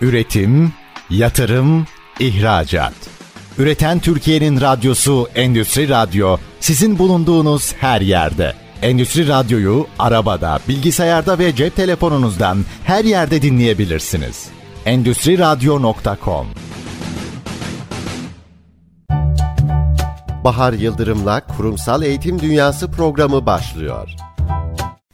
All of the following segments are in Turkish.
Üretim, yatırım, ihracat. Üreten Türkiye'nin radyosu Endüstri Radyo sizin bulunduğunuz her yerde. Endüstri Radyo'yu arabada, bilgisayarda ve cep telefonunuzdan her yerde dinleyebilirsiniz. Endüstri Radyo.com Bahar Yıldırım'la Kurumsal Eğitim Dünyası programı başlıyor.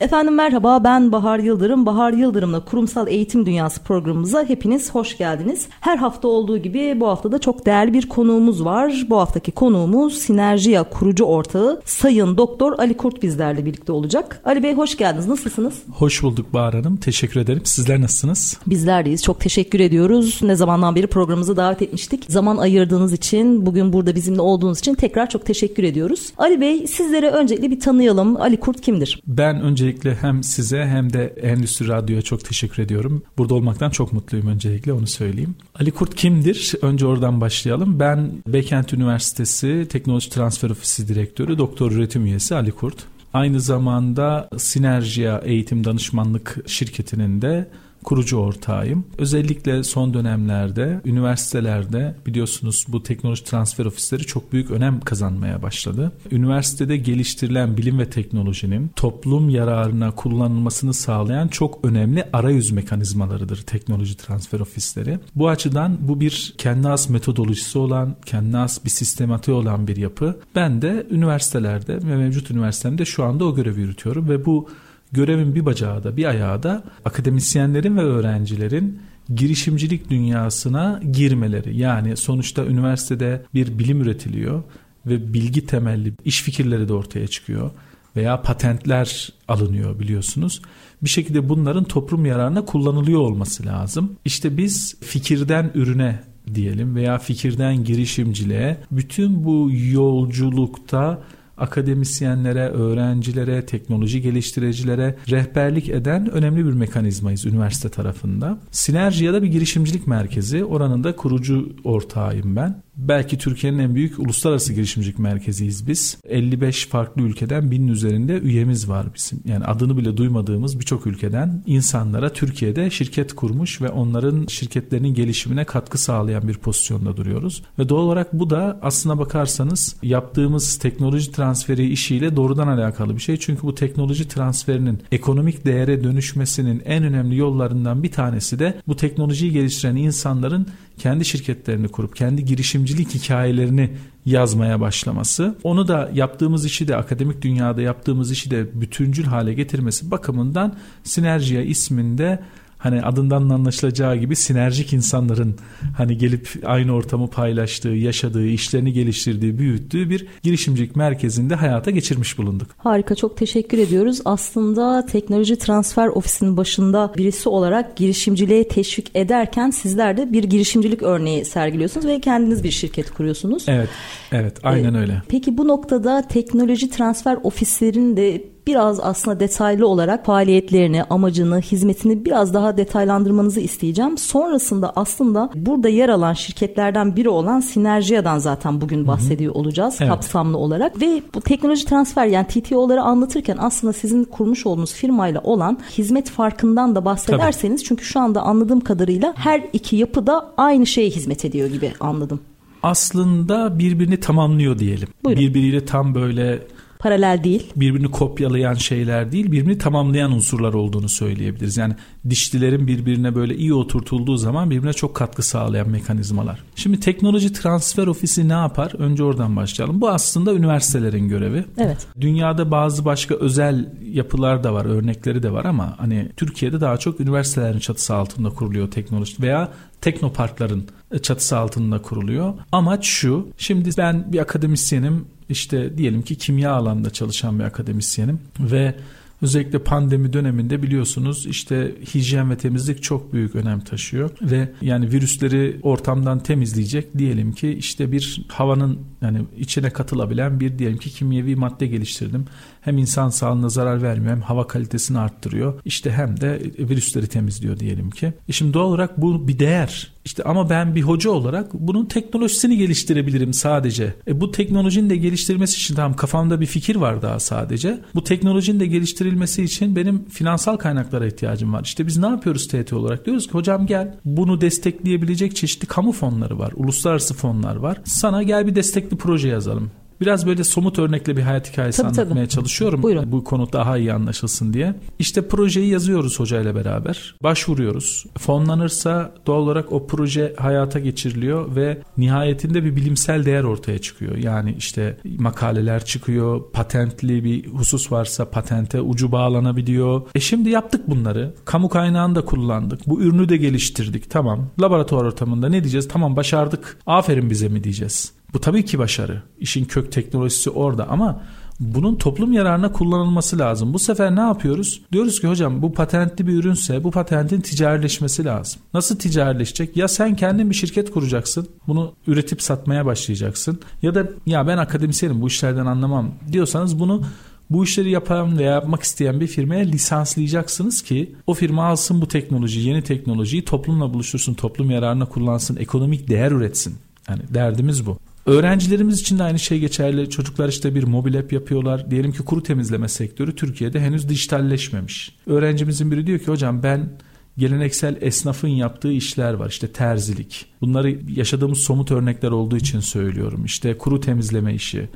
Efendim merhaba ben Bahar Yıldırım. Bahar Yıldırım'la Kurumsal Eğitim Dünyası programımıza hepiniz hoş geldiniz. Her hafta olduğu gibi bu hafta da çok değerli bir konuğumuz var. Bu haftaki konuğumuz Sinerjiya kurucu ortağı Sayın Doktor Ali Kurt bizlerle birlikte olacak. Ali Bey hoş geldiniz. Nasılsınız? Hoş bulduk Bahar Hanım. Teşekkür ederim. Sizler nasılsınız? Bizler deyiz. Çok teşekkür ediyoruz. Ne zamandan beri programımızı davet etmiştik. Zaman ayırdığınız için, bugün burada bizimle olduğunuz için tekrar çok teşekkür ediyoruz. Ali Bey sizlere öncelikle bir tanıyalım. Ali Kurt kimdir? Ben önce öncelikle hem size hem de Endüstri Radyo'ya çok teşekkür ediyorum. Burada olmaktan çok mutluyum öncelikle onu söyleyeyim. Ali Kurt kimdir? Önce oradan başlayalım. Ben Beykent Üniversitesi Teknoloji Transfer Ofisi Direktörü, Doktor Üretim Üyesi Ali Kurt. Aynı zamanda Sinerjiya Eğitim Danışmanlık Şirketi'nin de kurucu ortağıyım. Özellikle son dönemlerde üniversitelerde biliyorsunuz bu teknoloji transfer ofisleri çok büyük önem kazanmaya başladı. Üniversitede geliştirilen bilim ve teknolojinin toplum yararına kullanılmasını sağlayan çok önemli arayüz mekanizmalarıdır teknoloji transfer ofisleri. Bu açıdan bu bir kendi has metodolojisi olan, kendi has bir sistematiği olan bir yapı. Ben de üniversitelerde ve mevcut üniversitemde şu anda o görevi yürütüyorum ve bu görevin bir bacağı da bir ayağı da akademisyenlerin ve öğrencilerin girişimcilik dünyasına girmeleri. Yani sonuçta üniversitede bir bilim üretiliyor ve bilgi temelli iş fikirleri de ortaya çıkıyor veya patentler alınıyor biliyorsunuz. Bir şekilde bunların toplum yararına kullanılıyor olması lazım. İşte biz fikirden ürüne diyelim veya fikirden girişimciliğe bütün bu yolculukta akademisyenlere, öğrencilere, teknoloji geliştiricilere rehberlik eden önemli bir mekanizmayız üniversite tarafında. Sinerjiya'da bir girişimcilik merkezi. Oranın da kurucu ortağıyım ben. Belki Türkiye'nin en büyük uluslararası girişimcilik merkeziyiz biz. 55 farklı ülkeden binin üzerinde üyemiz var bizim. Yani adını bile duymadığımız birçok ülkeden insanlara Türkiye'de şirket kurmuş ve onların şirketlerinin gelişimine katkı sağlayan bir pozisyonda duruyoruz. Ve doğal olarak bu da aslına bakarsanız yaptığımız teknoloji transferi işiyle doğrudan alakalı bir şey. Çünkü bu teknoloji transferinin ekonomik değere dönüşmesinin en önemli yollarından bir tanesi de bu teknolojiyi geliştiren insanların kendi şirketlerini kurup kendi girişimcilik hikayelerini yazmaya başlaması. Onu da yaptığımız işi de akademik dünyada yaptığımız işi de bütüncül hale getirmesi bakımından Sinerjiya isminde hani adından anlaşılacağı gibi sinerjik insanların hani gelip aynı ortamı paylaştığı, yaşadığı, işlerini geliştirdiği, büyüttüğü bir girişimcilik merkezinde hayata geçirmiş bulunduk. Harika çok teşekkür ediyoruz. Aslında teknoloji transfer ofisinin başında birisi olarak girişimciliğe teşvik ederken sizler de bir girişimcilik örneği sergiliyorsunuz ve kendiniz bir şirket kuruyorsunuz. Evet, evet aynen ee, öyle. Peki bu noktada teknoloji transfer ofislerinin de biraz aslında detaylı olarak faaliyetlerini, amacını, hizmetini biraz daha detaylandırmanızı isteyeceğim. Sonrasında aslında burada yer alan şirketlerden biri olan Sinerjiya'dan zaten bugün bahsediyor olacağız evet. kapsamlı olarak ve bu teknoloji transfer yani TTO'ları anlatırken aslında sizin kurmuş olduğunuz firmayla olan hizmet farkından da bahsederseniz Tabii. çünkü şu anda anladığım kadarıyla her iki yapı da aynı şeye hizmet ediyor gibi anladım aslında birbirini tamamlıyor diyelim. Buyurun. Birbiriyle tam böyle paralel değil. Birbirini kopyalayan şeyler değil, birbirini tamamlayan unsurlar olduğunu söyleyebiliriz. Yani dişlilerin birbirine böyle iyi oturtulduğu zaman birbirine çok katkı sağlayan mekanizmalar. Şimdi teknoloji transfer ofisi ne yapar? Önce oradan başlayalım. Bu aslında üniversitelerin görevi. Evet. Dünyada bazı başka özel yapılar da var, örnekleri de var ama hani Türkiye'de daha çok üniversitelerin çatısı altında kuruluyor teknoloji veya teknoparkların çatısı altında kuruluyor. Amaç şu. Şimdi ben bir akademisyenim işte diyelim ki kimya alanında çalışan bir akademisyenim ve Özellikle pandemi döneminde biliyorsunuz işte hijyen ve temizlik çok büyük önem taşıyor ve yani virüsleri ortamdan temizleyecek diyelim ki işte bir havanın yani içine katılabilen bir diyelim ki kimyevi madde geliştirdim hem insan sağlığına zarar vermiyor hem hava kalitesini arttırıyor. İşte hem de virüsleri temizliyor diyelim ki. E şimdi doğal olarak bu bir değer. İşte ama ben bir hoca olarak bunun teknolojisini geliştirebilirim sadece. E bu teknolojinin de geliştirilmesi için tamam kafamda bir fikir var daha sadece. Bu teknolojinin de geliştirilmesi için benim finansal kaynaklara ihtiyacım var. İşte biz ne yapıyoruz TET olarak? Diyoruz ki hocam gel bunu destekleyebilecek çeşitli kamu fonları var. Uluslararası fonlar var. Sana gel bir destekli proje yazalım. Biraz böyle somut örnekle bir hayat hikayesi tabii, anlatmaya tabii. çalışıyorum. Buyurun. Bu konu daha iyi anlaşılsın diye. İşte projeyi yazıyoruz hocayla beraber. Başvuruyoruz. Fonlanırsa doğal olarak o proje hayata geçiriliyor ve nihayetinde bir bilimsel değer ortaya çıkıyor. Yani işte makaleler çıkıyor. Patentli bir husus varsa patente ucu bağlanabiliyor. E şimdi yaptık bunları. Kamu kaynağını da kullandık. Bu ürünü de geliştirdik. Tamam. Laboratuvar ortamında ne diyeceğiz? Tamam başardık. Aferin bize mi diyeceğiz? Bu tabii ki başarı. İşin kök teknolojisi orada ama bunun toplum yararına kullanılması lazım. Bu sefer ne yapıyoruz? Diyoruz ki hocam bu patentli bir ürünse bu patentin ticarileşmesi lazım. Nasıl ticarileşecek? Ya sen kendin bir şirket kuracaksın. Bunu üretip satmaya başlayacaksın. Ya da ya ben akademisyenim bu işlerden anlamam diyorsanız bunu bu işleri yapan veya yapmak isteyen bir firmaya lisanslayacaksınız ki o firma alsın bu teknolojiyi, yeni teknolojiyi toplumla buluştursun, toplum yararına kullansın, ekonomik değer üretsin. Yani derdimiz bu. Öğrencilerimiz için de aynı şey geçerli. Çocuklar işte bir mobil app yapıyorlar. Diyelim ki kuru temizleme sektörü Türkiye'de henüz dijitalleşmemiş. Öğrencimizin biri diyor ki hocam ben geleneksel esnafın yaptığı işler var. İşte terzilik. Bunları yaşadığımız somut örnekler olduğu için söylüyorum. İşte kuru temizleme işi.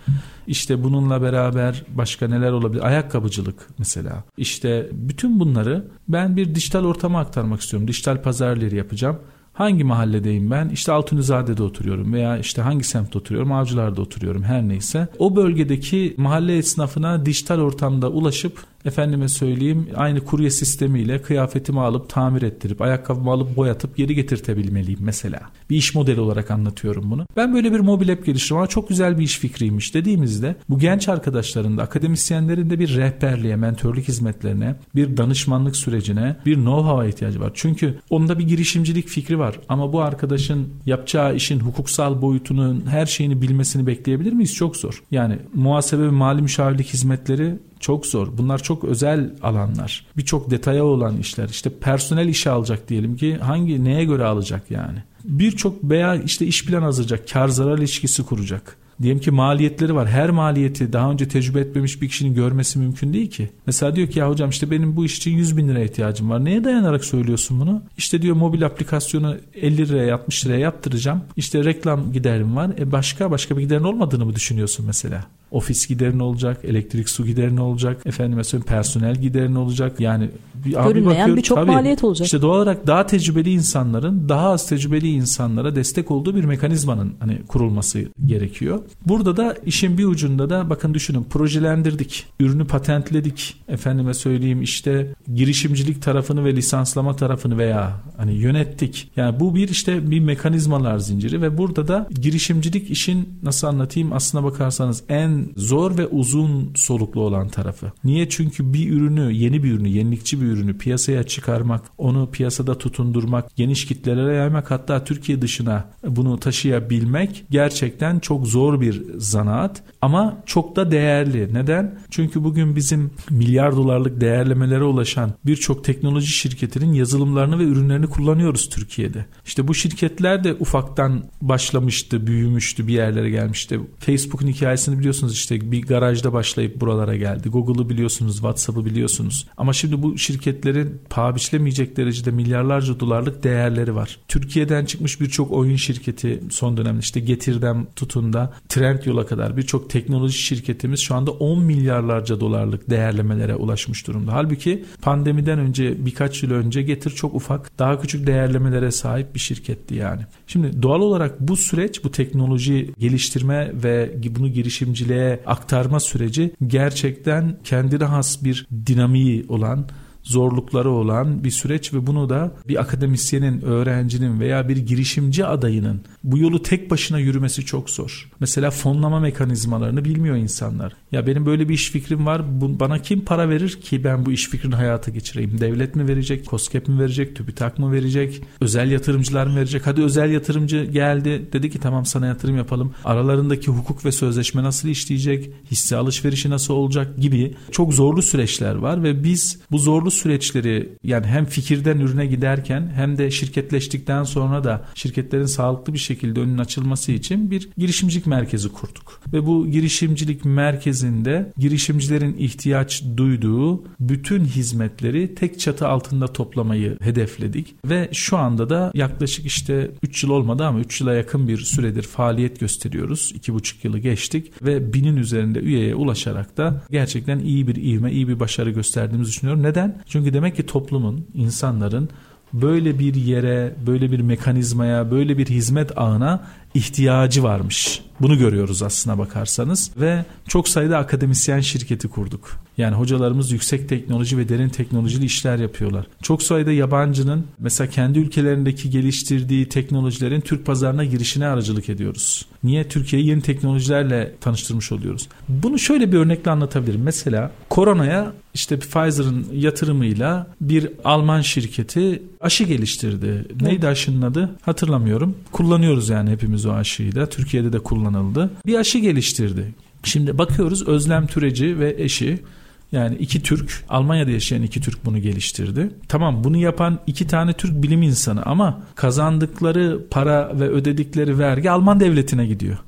İşte bununla beraber başka neler olabilir? Ayakkabıcılık mesela. İşte bütün bunları ben bir dijital ortama aktarmak istiyorum. Dijital pazarları yapacağım. Hangi mahalledeyim ben? İşte Altunizade'de oturuyorum veya işte hangi semtte oturuyorum? Avcılar'da oturuyorum her neyse. O bölgedeki mahalle esnafına dijital ortamda ulaşıp efendime söyleyeyim aynı kurye sistemiyle kıyafetimi alıp tamir ettirip ayakkabımı alıp boyatıp geri getirtebilmeliyim mesela. Bir iş modeli olarak anlatıyorum bunu. Ben böyle bir mobil app geliştirdim ama çok güzel bir iş fikriymiş dediğimizde bu genç arkadaşların da akademisyenlerin de bir rehberliğe, mentörlük hizmetlerine, bir danışmanlık sürecine, bir know-how'a ihtiyacı var. Çünkü onda bir girişimcilik fikri var ama bu arkadaşın yapacağı işin hukuksal boyutunun her şeyini bilmesini bekleyebilir miyiz? Çok zor. Yani muhasebe ve mali müşavirlik hizmetleri çok zor. Bunlar çok özel alanlar. Birçok detaya olan işler. İşte personel işe alacak diyelim ki hangi neye göre alacak yani. Birçok veya işte iş plan hazırlayacak, kar zarar ilişkisi kuracak. Diyelim ki maliyetleri var. Her maliyeti daha önce tecrübe etmemiş bir kişinin görmesi mümkün değil ki. Mesela diyor ki ya hocam işte benim bu iş için 100 bin liraya ihtiyacım var. Neye dayanarak söylüyorsun bunu? İşte diyor mobil aplikasyonu 50 liraya 60 liraya yaptıracağım. İşte reklam giderim var. E başka başka bir giderin olmadığını mı düşünüyorsun mesela? Ofis giderin olacak, elektrik su giderin olacak, efendim mesela personel giderin olacak. Yani bir, Görünmeyen birçok maliyet olacak. İşte doğal olarak daha tecrübeli insanların daha az tecrübeli insanlara destek olduğu bir mekanizmanın hani kurulması gerekiyor. Burada da işin bir ucunda da bakın düşünün projelendirdik, ürünü patentledik. Efendime söyleyeyim işte girişimcilik tarafını ve lisanslama tarafını veya hani yönettik. Yani bu bir işte bir mekanizmalar zinciri ve burada da girişimcilik işin nasıl anlatayım aslına bakarsanız en zor ve uzun soluklu olan tarafı. Niye? Çünkü bir ürünü, yeni bir ürünü, yenilikçi bir ürünü piyasaya çıkarmak, onu piyasada tutundurmak, geniş kitlelere yaymak hatta Türkiye dışına bunu taşıyabilmek gerçekten çok zor bir zanaat ama çok da değerli. Neden? Çünkü bugün bizim milyar dolarlık değerlemelere ulaşan birçok teknoloji şirketinin yazılımlarını ve ürünlerini kullanıyoruz Türkiye'de. İşte bu şirketler de ufaktan başlamıştı, büyümüştü, bir yerlere gelmişti. Facebook'un hikayesini biliyorsunuz işte bir garajda başlayıp buralara geldi. Google'ı biliyorsunuz, WhatsApp'ı biliyorsunuz. Ama şimdi bu şirketlerin paha biçilemeyecek derecede milyarlarca dolarlık değerleri var. Türkiye'den çıkmış birçok oyun şirketi son dönemde işte Getir'den tutun da Trendyol'a kadar birçok teknoloji şirketimiz şu anda 10 milyarlarca dolarlık değerlemelere ulaşmış durumda. Halbuki pandemiden önce birkaç yıl önce Getir çok ufak daha küçük değerlemelere sahip bir şirketti yani. Şimdi doğal olarak bu süreç bu teknoloji geliştirme ve bunu girişimciliğe aktarma süreci gerçekten kendine has bir dinamiği olan zorlukları olan bir süreç ve bunu da bir akademisyenin, öğrencinin veya bir girişimci adayının bu yolu tek başına yürümesi çok zor. Mesela fonlama mekanizmalarını bilmiyor insanlar. Ya benim böyle bir iş fikrim var. Bana kim para verir ki ben bu iş fikrini hayata geçireyim? Devlet mi verecek? COSGAP mi verecek? TÜBİTAK mı verecek? Özel yatırımcılar mı verecek? Hadi özel yatırımcı geldi. Dedi ki tamam sana yatırım yapalım. Aralarındaki hukuk ve sözleşme nasıl işleyecek? Hisse alışverişi nasıl olacak gibi çok zorlu süreçler var ve biz bu zorlu süreçleri yani hem fikirden ürüne giderken hem de şirketleştikten sonra da şirketlerin sağlıklı bir şekilde önünün açılması için bir girişimcilik merkezi kurduk. Ve bu girişimcilik merkezinde girişimcilerin ihtiyaç duyduğu bütün hizmetleri tek çatı altında toplamayı hedefledik ve şu anda da yaklaşık işte 3 yıl olmadı ama 3 yıla yakın bir süredir faaliyet gösteriyoruz. 2,5 yılı geçtik ve binin üzerinde üyeye ulaşarak da gerçekten iyi bir ivme, iyi bir başarı gösterdiğimizi düşünüyorum. Neden? Çünkü demek ki toplumun, insanların böyle bir yere, böyle bir mekanizmaya, böyle bir hizmet ağına ihtiyacı varmış. Bunu görüyoruz aslına bakarsanız ve çok sayıda akademisyen şirketi kurduk. Yani hocalarımız yüksek teknoloji ve derin teknolojili işler yapıyorlar. Çok sayıda yabancının mesela kendi ülkelerindeki geliştirdiği teknolojilerin Türk pazarına girişine aracılık ediyoruz. Niye? Türkiye'yi yeni teknolojilerle tanıştırmış oluyoruz. Bunu şöyle bir örnekle anlatabilirim. Mesela koronaya işte Pfizer'ın yatırımıyla bir Alman şirketi aşı geliştirdi. Neydi aşının adı? Hatırlamıyorum. Kullanıyoruz yani hepimiz o aşıyı da. Türkiye'de de kullanıldı. Bir aşı geliştirdi. Şimdi bakıyoruz Özlem Türeci ve eşi yani iki Türk, Almanya'da yaşayan iki Türk bunu geliştirdi. Tamam bunu yapan iki tane Türk bilim insanı ama kazandıkları para ve ödedikleri vergi Alman devletine gidiyor.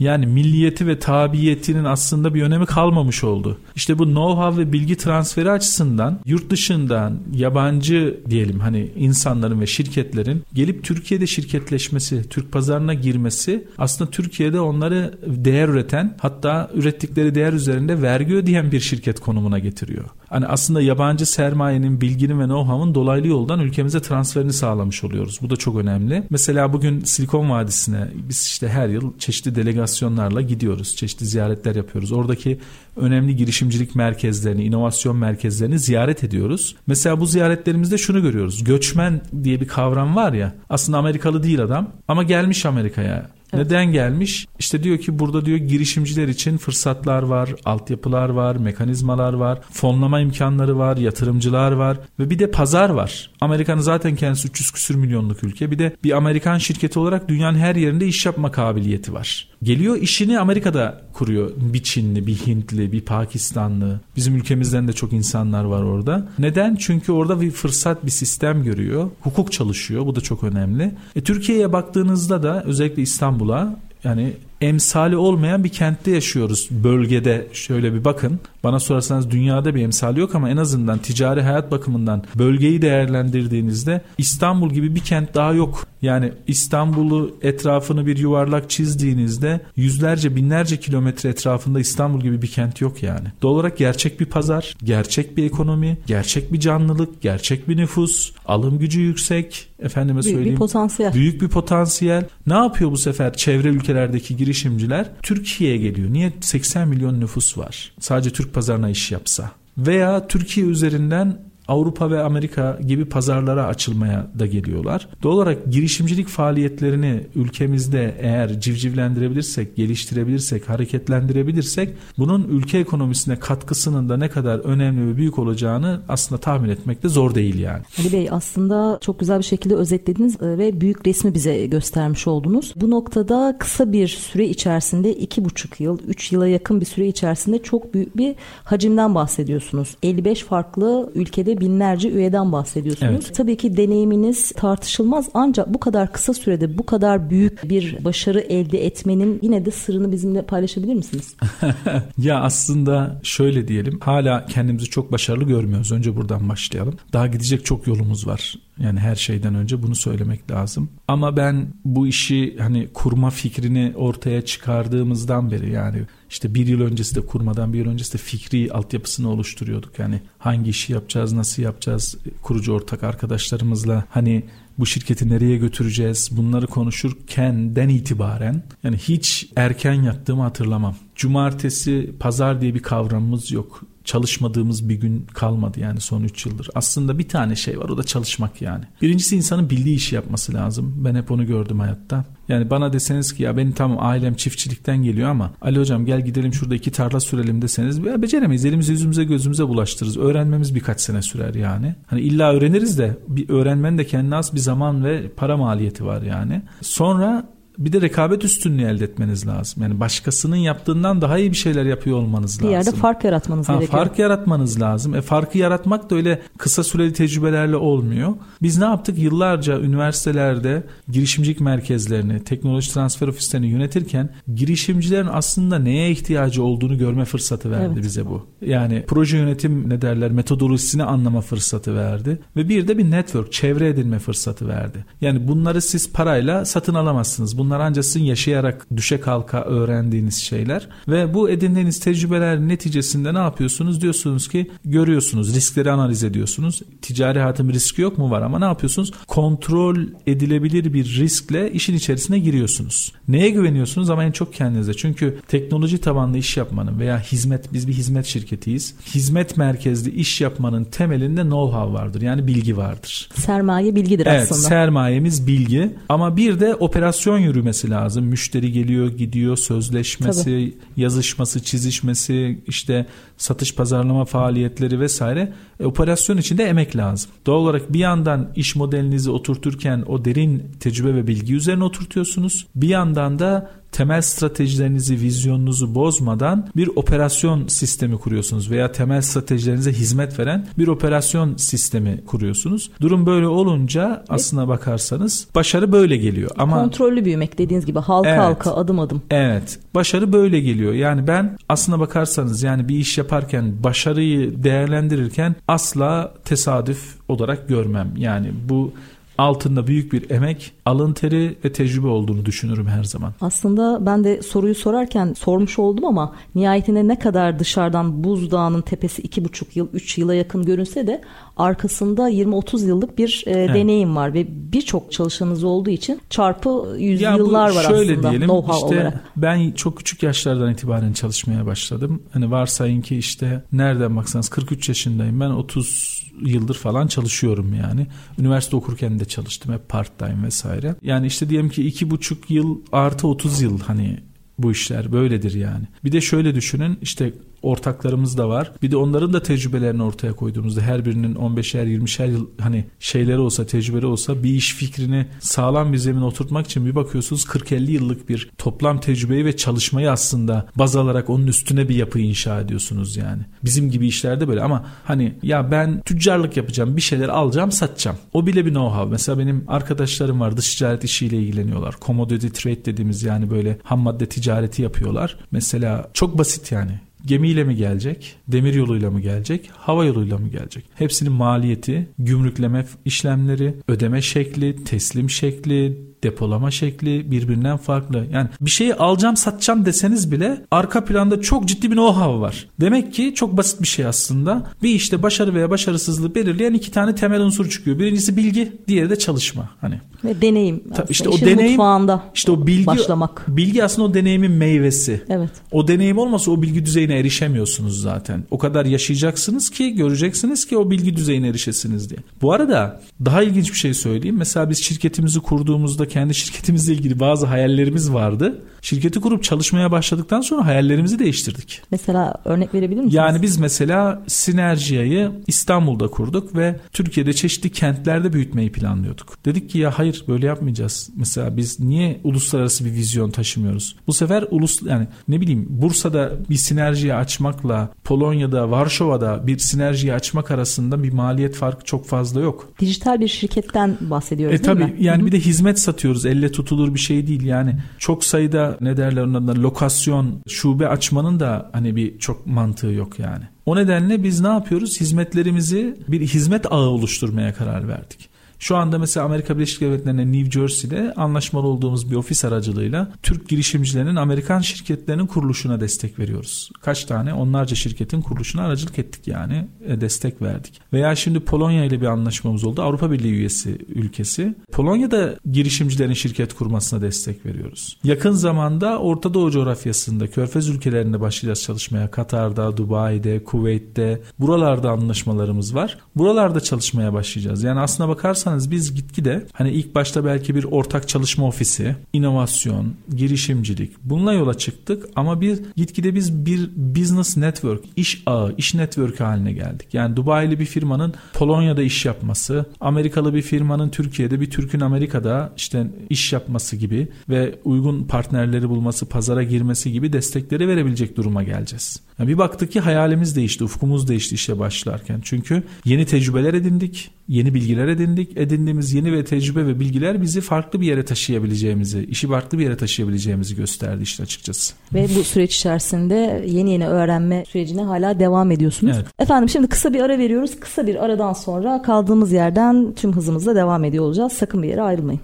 Yani milliyeti ve tabiyetinin aslında bir önemi kalmamış oldu. İşte bu know-how ve bilgi transferi açısından yurt dışından yabancı diyelim hani insanların ve şirketlerin gelip Türkiye'de şirketleşmesi, Türk pazarına girmesi aslında Türkiye'de onları değer üreten hatta ürettikleri değer üzerinde vergi ödeyen bir şirket konumuna getiriyor. Hani aslında yabancı sermayenin, bilginin ve know-how'ın dolaylı yoldan ülkemize transferini sağlamış oluyoruz. Bu da çok önemli. Mesela bugün Silikon Vadisi'ne biz işte her yıl çeşitli delegasyonlarla gidiyoruz. Çeşitli ziyaretler yapıyoruz. Oradaki önemli girişimcilik merkezlerini, inovasyon merkezlerini ziyaret ediyoruz. Mesela bu ziyaretlerimizde şunu görüyoruz. Göçmen diye bir kavram var ya. Aslında Amerikalı değil adam ama gelmiş Amerika'ya Neden gelmiş? İşte diyor ki burada diyor girişimciler için fırsatlar var, altyapılar var, mekanizmalar var, fonlama imkanları var, yatırımcılar var ve bir de pazar var. Amerika'nın zaten kendisi 300 küsür milyonluk ülke. Bir de bir Amerikan şirketi olarak dünyanın her yerinde iş yapma kabiliyeti var. Geliyor işini Amerika'da kuruyor. Bir Çinli, bir Hintli, bir Pakistanlı. Bizim ülkemizden de çok insanlar var orada. Neden? Çünkü orada bir fırsat, bir sistem görüyor. Hukuk çalışıyor. Bu da çok önemli. E, Türkiye'ye baktığınızda da özellikle İstanbul'a yani emsali olmayan bir kentte yaşıyoruz bölgede şöyle bir bakın. Bana sorarsanız dünyada bir emsali yok ama en azından ticari hayat bakımından bölgeyi değerlendirdiğinizde İstanbul gibi bir kent daha yok. Yani İstanbul'u etrafını bir yuvarlak çizdiğinizde yüzlerce binlerce kilometre etrafında İstanbul gibi bir kent yok yani. Doğal olarak gerçek bir pazar, gerçek bir ekonomi, gerçek bir canlılık, gerçek bir nüfus, alım gücü yüksek, efendime büyük söyleyeyim. bir potansiyel. Büyük bir potansiyel. Ne yapıyor bu sefer çevre ülkelerdeki girişimciler? Türkiye'ye geliyor. Niye? 80 milyon nüfus var. Sadece Türk pazarına iş yapsa. Veya Türkiye üzerinden Avrupa ve Amerika gibi pazarlara açılmaya da geliyorlar. Doğal olarak girişimcilik faaliyetlerini ülkemizde eğer civcivlendirebilirsek, geliştirebilirsek, hareketlendirebilirsek bunun ülke ekonomisine katkısının da ne kadar önemli ve büyük olacağını aslında tahmin etmek de zor değil yani. Ali Bey aslında çok güzel bir şekilde özetlediniz e, ve büyük resmi bize göstermiş oldunuz. Bu noktada kısa bir süre içerisinde iki buçuk yıl, üç yıla yakın bir süre içerisinde çok büyük bir hacimden bahsediyorsunuz. 55 farklı ülkede binlerce üyeden bahsediyorsunuz. Evet. Tabii ki deneyiminiz tartışılmaz ancak bu kadar kısa sürede bu kadar büyük bir başarı elde etmenin yine de sırrını bizimle paylaşabilir misiniz? ya aslında şöyle diyelim hala kendimizi çok başarılı görmüyoruz. Önce buradan başlayalım. Daha gidecek çok yolumuz var. Yani her şeyden önce bunu söylemek lazım. Ama ben bu işi hani kurma fikrini ortaya çıkardığımızdan beri yani işte bir yıl öncesi de kurmadan bir yıl öncesi de fikri altyapısını oluşturuyorduk. Yani hangi işi yapacağız, nasıl yapacağız kurucu ortak arkadaşlarımızla hani bu şirketi nereye götüreceğiz bunları konuşurkenden itibaren yani hiç erken yattığımı hatırlamam. Cumartesi, pazar diye bir kavramımız yok çalışmadığımız bir gün kalmadı yani son 3 yıldır. Aslında bir tane şey var o da çalışmak yani. Birincisi insanın bildiği işi yapması lazım. Ben hep onu gördüm hayatta. Yani bana deseniz ki ya benim tamam ailem çiftçilikten geliyor ama Ali hocam gel gidelim şurada iki tarla sürelim deseniz ya beceremeyiz. Elimizi yüzümüze gözümüze bulaştırırız. Öğrenmemiz birkaç sene sürer yani. Hani illa öğreniriz de bir öğrenmenin de kendine az bir zaman ve para maliyeti var yani. Sonra bir de rekabet üstünlüğü elde etmeniz lazım. Yani başkasının yaptığından daha iyi bir şeyler yapıyor olmanız lazım. Bir yerde fark yaratmanız ha, gerekiyor. Fark yaratmanız lazım. E, farkı yaratmak da öyle kısa süreli tecrübelerle olmuyor. Biz ne yaptık? Yıllarca üniversitelerde girişimcilik merkezlerini, teknoloji transfer ofislerini yönetirken girişimcilerin aslında neye ihtiyacı olduğunu görme fırsatı verdi evet. bize bu. Yani proje yönetim ne derler metodolojisini anlama fırsatı verdi ve bir de bir network, çevre edinme fırsatı verdi. Yani bunları siz parayla satın alamazsınız. Bunlar ancak sizin yaşayarak düşe kalka öğrendiğiniz şeyler ve bu edindiğiniz tecrübeler neticesinde ne yapıyorsunuz? Diyorsunuz ki görüyorsunuz, riskleri analiz ediyorsunuz. Ticari hayatın riski yok mu var ama ne yapıyorsunuz? Kontrol edilebilir bir riskle işin içerisine giriyorsunuz. Neye güveniyorsunuz ama en çok kendinize. Çünkü teknoloji tabanlı iş yapmanın veya hizmet biz bir hizmet şirketiyiz. Hizmet merkezli iş yapmanın temelinde know-how vardır. Yani bilgi vardır. Sermaye bilgidir evet, aslında. Evet, sermayemiz bilgi ama bir de operasyon yürümesi lazım. Müşteri geliyor, gidiyor, sözleşmesi, Tabii. yazışması, çizişmesi, işte satış pazarlama faaliyetleri vesaire. E, operasyon içinde emek lazım. Doğal olarak bir yandan iş modelinizi oturturken o derin tecrübe ve bilgi üzerine oturtuyorsunuz. Bir yandan da temel stratejilerinizi, vizyonunuzu bozmadan bir operasyon sistemi kuruyorsunuz veya temel stratejilerinize hizmet veren bir operasyon sistemi kuruyorsunuz. Durum böyle olunca aslına bakarsanız başarı böyle geliyor. Ama kontrollü büyümek dediğiniz gibi halka evet, halka adım adım. Evet. Başarı böyle geliyor. Yani ben aslına bakarsanız yani bir iş yaparken başarıyı değerlendirirken asla tesadüf olarak görmem. Yani bu altında büyük bir emek, alın teri ve tecrübe olduğunu düşünürüm her zaman. Aslında ben de soruyu sorarken sormuş oldum ama nihayetinde ne kadar dışarıdan buzdağının tepesi iki buçuk yıl, üç yıla yakın görünse de arkasında 20-30 yıllık bir e, evet. deneyim var ve birçok çalışanınız olduğu için çarpı yüzyıllar var şöyle aslında diyelim, know-how işte olarak. Ben çok küçük yaşlardan itibaren çalışmaya başladım. Hani varsayın ki işte nereden baksanız 43 yaşındayım ben 30 yıldır falan çalışıyorum yani. Üniversite okurken de çalıştım hep part time vesaire. Yani işte diyelim ki iki buçuk yıl artı 30 yıl hani bu işler böyledir yani. Bir de şöyle düşünün işte ortaklarımız da var. Bir de onların da tecrübelerini ortaya koyduğumuzda her birinin 15'er 20'şer yıl hani şeyleri olsa tecrübeleri olsa bir iş fikrini sağlam bir zemin oturtmak için bir bakıyorsunuz 40-50 yıllık bir toplam tecrübeyi ve çalışmayı aslında baz alarak onun üstüne bir yapı inşa ediyorsunuz yani. Bizim gibi işlerde böyle ama hani ya ben tüccarlık yapacağım bir şeyler alacağım satacağım. O bile bir know-how. Mesela benim arkadaşlarım var dış ticaret işiyle ilgileniyorlar. Commodity trade dediğimiz yani böyle ham madde ticareti yapıyorlar. Mesela çok basit yani gemiyle mi gelecek, demir yoluyla mı gelecek, hava yoluyla mı gelecek? Hepsinin maliyeti, gümrükleme işlemleri, ödeme şekli, teslim şekli, depolama şekli birbirinden farklı. Yani bir şeyi alacağım satacağım deseniz bile arka planda çok ciddi bir know-how var. Demek ki çok basit bir şey aslında. Bir işte başarı veya başarısızlığı belirleyen iki tane temel unsur çıkıyor. Birincisi bilgi, diğeri de çalışma. Hani ve deneyim. Tabii işte o deneyim mutfağında işte o bilgi başlamak. Bilgi aslında o deneyimin meyvesi. Evet. O deneyim olmasa o bilgi düzeyine erişemiyorsunuz zaten. O kadar yaşayacaksınız ki göreceksiniz ki o bilgi düzeyine erişesiniz diye. Bu arada daha ilginç bir şey söyleyeyim. Mesela biz şirketimizi kurduğumuzda kendi şirketimizle ilgili bazı hayallerimiz vardı. Şirketi kurup çalışmaya başladıktan sonra hayallerimizi değiştirdik. Mesela örnek verebilir misiniz? Yani biz mesela Sinerjia'yı İstanbul'da kurduk ve Türkiye'de çeşitli kentlerde büyütmeyi planlıyorduk. Dedik ki ya hayır böyle yapmayacağız. Mesela biz niye uluslararası bir vizyon taşımıyoruz? Bu sefer ulus yani ne bileyim Bursa'da bir sinerjiyi açmakla Polonya'da, Varşova'da bir sinerjiyi açmak arasında bir maliyet farkı çok fazla yok. Dijital bir şirketten bahsediyoruz e, değil tabii, mi? Yani Hı-hı. bir de hizmet satıyoruz. Elle tutulur bir şey değil. Yani çok sayıda ne derler onlardan lokasyon, şube açmanın da hani bir çok mantığı yok yani. O nedenle biz ne yapıyoruz? Hizmetlerimizi bir hizmet ağı oluşturmaya karar verdik. Şu anda mesela Amerika Birleşik Devletleri'nde New Jersey'de anlaşmalı olduğumuz bir ofis aracılığıyla Türk girişimcilerinin Amerikan şirketlerinin kuruluşuna destek veriyoruz. Kaç tane onlarca şirketin kuruluşuna aracılık ettik yani e, destek verdik. Veya şimdi Polonya ile bir anlaşmamız oldu. Avrupa Birliği üyesi ülkesi. Polonya'da girişimcilerin şirket kurmasına destek veriyoruz. Yakın zamanda Orta Doğu coğrafyasında Körfez ülkelerinde başlayacağız çalışmaya. Katar'da, Dubai'de, Kuveyt'te buralarda anlaşmalarımız var. Buralarda çalışmaya başlayacağız. Yani aslına bakarsanız biz gitgide hani ilk başta belki bir ortak çalışma ofisi, inovasyon, girişimcilik bununla yola çıktık ama bir gitgide biz bir business network, iş ağı, iş network haline geldik. Yani Dubai'li bir firmanın Polonya'da iş yapması, Amerikalı bir firmanın Türkiye'de, bir Türk'ün Amerika'da işte iş yapması gibi ve uygun partnerleri bulması, pazara girmesi gibi destekleri verebilecek duruma geleceğiz. Yani bir baktık ki hayalimiz değişti, ufkumuz değişti işe başlarken. Çünkü yeni tecrübeler edindik, yeni bilgiler edindik. Edindiğimiz yeni ve tecrübe ve bilgiler bizi farklı bir yere taşıyabileceğimizi, işi farklı bir yere taşıyabileceğimizi gösterdi işte açıkçası. Ve bu süreç içerisinde yeni yeni öğrenme sürecine hala devam ediyorsunuz. Evet. Efendim şimdi kısa bir ara veriyoruz. Kısa bir aradan sonra kaldığımız yerden tüm hızımızla devam ediyor olacağız. Sakın bir yere ayrılmayın.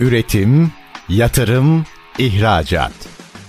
Üretim, yatırım, ihracat.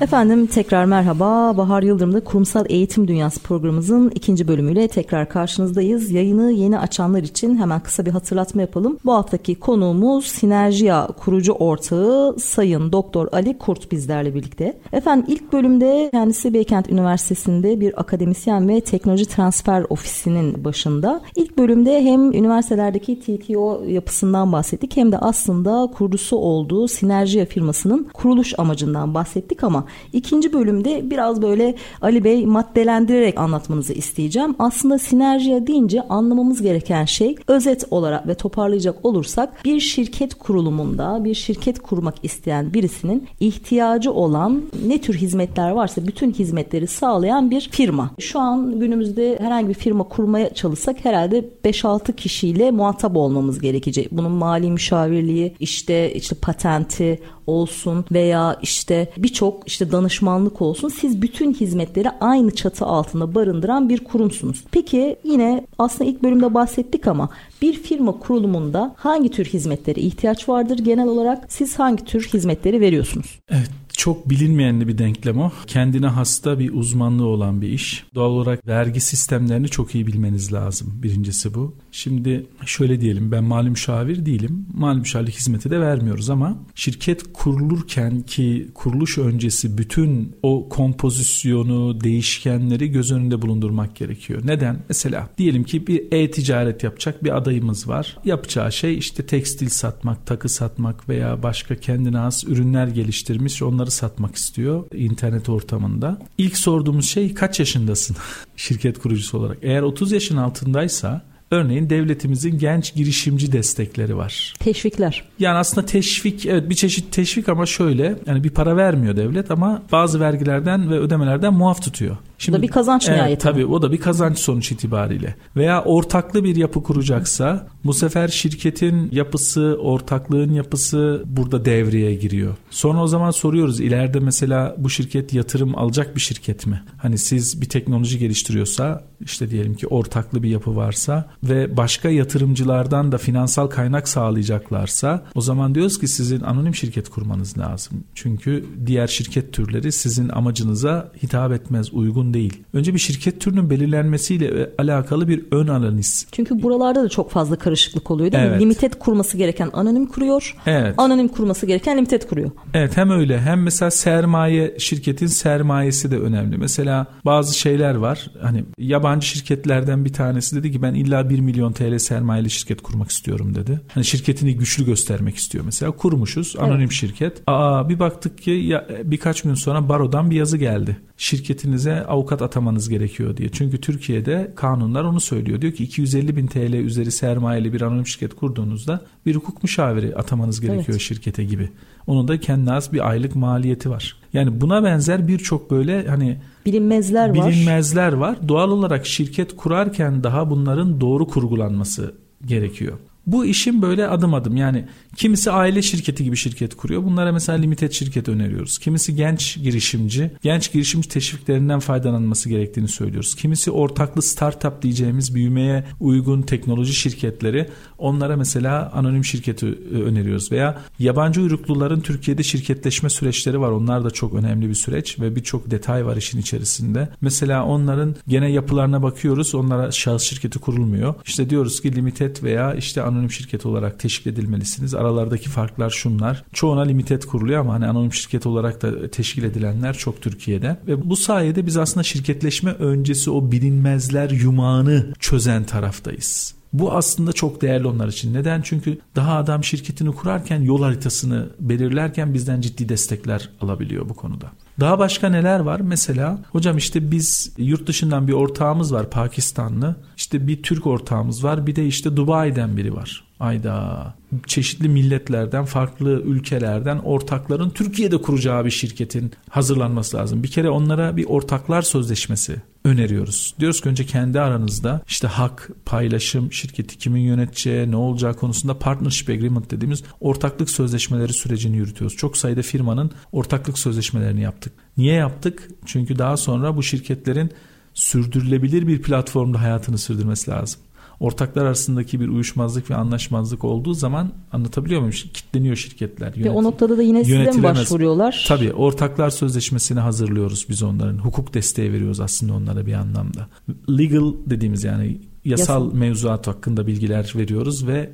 Efendim tekrar merhaba. Bahar Yıldırım'da Kurumsal Eğitim Dünyası programımızın ikinci bölümüyle tekrar karşınızdayız. Yayını yeni açanlar için hemen kısa bir hatırlatma yapalım. Bu haftaki konuğumuz Sinerjiya kurucu ortağı Sayın Doktor Ali Kurt bizlerle birlikte. Efendim ilk bölümde kendisi Beykent Üniversitesi'nde bir akademisyen ve teknoloji transfer ofisinin başında. İlk bölümde hem üniversitelerdeki TTO yapısından bahsettik hem de aslında kurucusu olduğu Sinerjiya firmasının kuruluş amacından bahsettik ama ikinci bölümde biraz böyle Ali Bey maddelendirerek anlatmanızı isteyeceğim. Aslında sinerjiye deyince anlamamız gereken şey özet olarak ve toparlayacak olursak bir şirket kurulumunda bir şirket kurmak isteyen birisinin ihtiyacı olan ne tür hizmetler varsa bütün hizmetleri sağlayan bir firma. Şu an günümüzde herhangi bir firma kurmaya çalışsak herhalde 5-6 kişiyle muhatap olmamız gerekecek. Bunun mali müşavirliği, işte işte patenti, olsun veya işte birçok işte danışmanlık olsun siz bütün hizmetleri aynı çatı altında barındıran bir kurumsunuz. Peki yine aslında ilk bölümde bahsettik ama bir firma kurulumunda hangi tür hizmetlere ihtiyaç vardır genel olarak? Siz hangi tür hizmetleri veriyorsunuz? Evet çok bilinmeyen bir denklem o. Kendine hasta bir uzmanlığı olan bir iş. Doğal olarak vergi sistemlerini çok iyi bilmeniz lazım. Birincisi bu. Şimdi şöyle diyelim ben mali müşavir değilim. Mali müşavirlik hizmeti de vermiyoruz ama şirket kurulurken ki kuruluş öncesi bütün o kompozisyonu, değişkenleri göz önünde bulundurmak gerekiyor. Neden? Mesela diyelim ki bir e-ticaret yapacak bir adayımız var. Yapacağı şey işte tekstil satmak, takı satmak veya başka kendine has ürünler geliştirmiş onları satmak istiyor internet ortamında. İlk sorduğumuz şey kaç yaşındasın şirket kurucusu olarak? Eğer 30 yaşın altındaysa Örneğin devletimizin genç girişimci destekleri var. Teşvikler. Yani aslında teşvik evet bir çeşit teşvik ama şöyle yani bir para vermiyor devlet ama bazı vergilerden ve ödemelerden muaf tutuyor. Şimdi, o da bir kazanç evet, nihayetinde. Tabii o da bir kazanç sonuç itibariyle. Veya ortaklı bir yapı kuracaksa bu sefer şirketin yapısı, ortaklığın yapısı burada devreye giriyor. Sonra o zaman soruyoruz ileride mesela bu şirket yatırım alacak bir şirket mi? Hani siz bir teknoloji geliştiriyorsa işte diyelim ki ortaklı bir yapı varsa ve başka yatırımcılardan da finansal kaynak sağlayacaklarsa o zaman diyoruz ki sizin anonim şirket kurmanız lazım. Çünkü diğer şirket türleri sizin amacınıza hitap etmez, uygun değil. Önce bir şirket türünün belirlenmesiyle alakalı bir ön analiz. Çünkü buralarda da çok fazla karışıklık oluyor değil evet. mi? Limited kurması gereken anonim kuruyor. Evet. Anonim kurması gereken limited kuruyor. Evet hem öyle hem mesela sermaye şirketin sermayesi de önemli. Mesela bazı şeyler var. Hani yabancı şirketlerden bir tanesi dedi ki ben illa 1 milyon TL sermayeli şirket kurmak istiyorum dedi. Hani şirketini güçlü göstermek istiyor mesela. Kurmuşuz anonim evet. şirket. Aa bir baktık ki ya, birkaç gün sonra barodan bir yazı geldi. Şirketinize avukat atamanız gerekiyor diye. Çünkü Türkiye'de kanunlar onu söylüyor. Diyor ki 250 bin TL üzeri sermayeli bir anonim şirket kurduğunuzda bir hukuk müşaviri atamanız gerekiyor evet. şirkete gibi. Onun da kendine az bir aylık maliyeti var. Yani buna benzer birçok böyle hani bilinmezler var. Bilinmezler var. Doğal olarak şirket kurarken daha bunların doğru kurgulanması gerekiyor. Bu işin böyle adım adım yani kimisi aile şirketi gibi şirket kuruyor. Bunlara mesela limited şirket öneriyoruz. Kimisi genç girişimci, genç girişimci teşviklerinden faydalanması gerektiğini söylüyoruz. Kimisi ortaklı startup diyeceğimiz büyümeye uygun teknoloji şirketleri onlara mesela anonim şirketi e, öneriyoruz veya yabancı uyrukluların Türkiye'de şirketleşme süreçleri var. Onlar da çok önemli bir süreç ve birçok detay var işin içerisinde. Mesela onların gene yapılarına bakıyoruz. Onlara şahıs şirketi kurulmuyor. İşte diyoruz ki limited veya işte anonim şirket olarak teşkil edilmelisiniz. Aralardaki farklar şunlar. Çoğuna limited kuruluyor ama hani anonim şirket olarak da teşkil edilenler çok Türkiye'de. Ve bu sayede biz aslında şirketleşme öncesi o bilinmezler yumağını çözen taraftayız. Bu aslında çok değerli onlar için. Neden? Çünkü daha adam şirketini kurarken yol haritasını belirlerken bizden ciddi destekler alabiliyor bu konuda. Daha başka neler var? Mesela hocam işte biz yurt dışından bir ortağımız var Pakistanlı. İşte bir Türk ortağımız var. Bir de işte Dubai'den biri var. Ayda çeşitli milletlerden, farklı ülkelerden ortakların Türkiye'de kuracağı bir şirketin hazırlanması lazım. Bir kere onlara bir ortaklar sözleşmesi öneriyoruz. Diyoruz ki önce kendi aranızda işte hak, paylaşım, şirketi kimin yöneteceği, ne olacağı konusunda partnership agreement dediğimiz ortaklık sözleşmeleri sürecini yürütüyoruz. Çok sayıda firmanın ortaklık sözleşmelerini yaptık. Niye yaptık? Çünkü daha sonra bu şirketlerin sürdürülebilir bir platformda hayatını sürdürmesi lazım ortaklar arasındaki bir uyuşmazlık ve anlaşmazlık olduğu zaman anlatabiliyor muyum? Kitleniyor şirketler. Yönet, ve o noktada da yine size mi başvuruyorlar? Tabii ortaklar sözleşmesini hazırlıyoruz biz onların. Hukuk desteği veriyoruz aslında onlara bir anlamda. Legal dediğimiz yani yasal, yasal. mevzuat hakkında bilgiler veriyoruz ve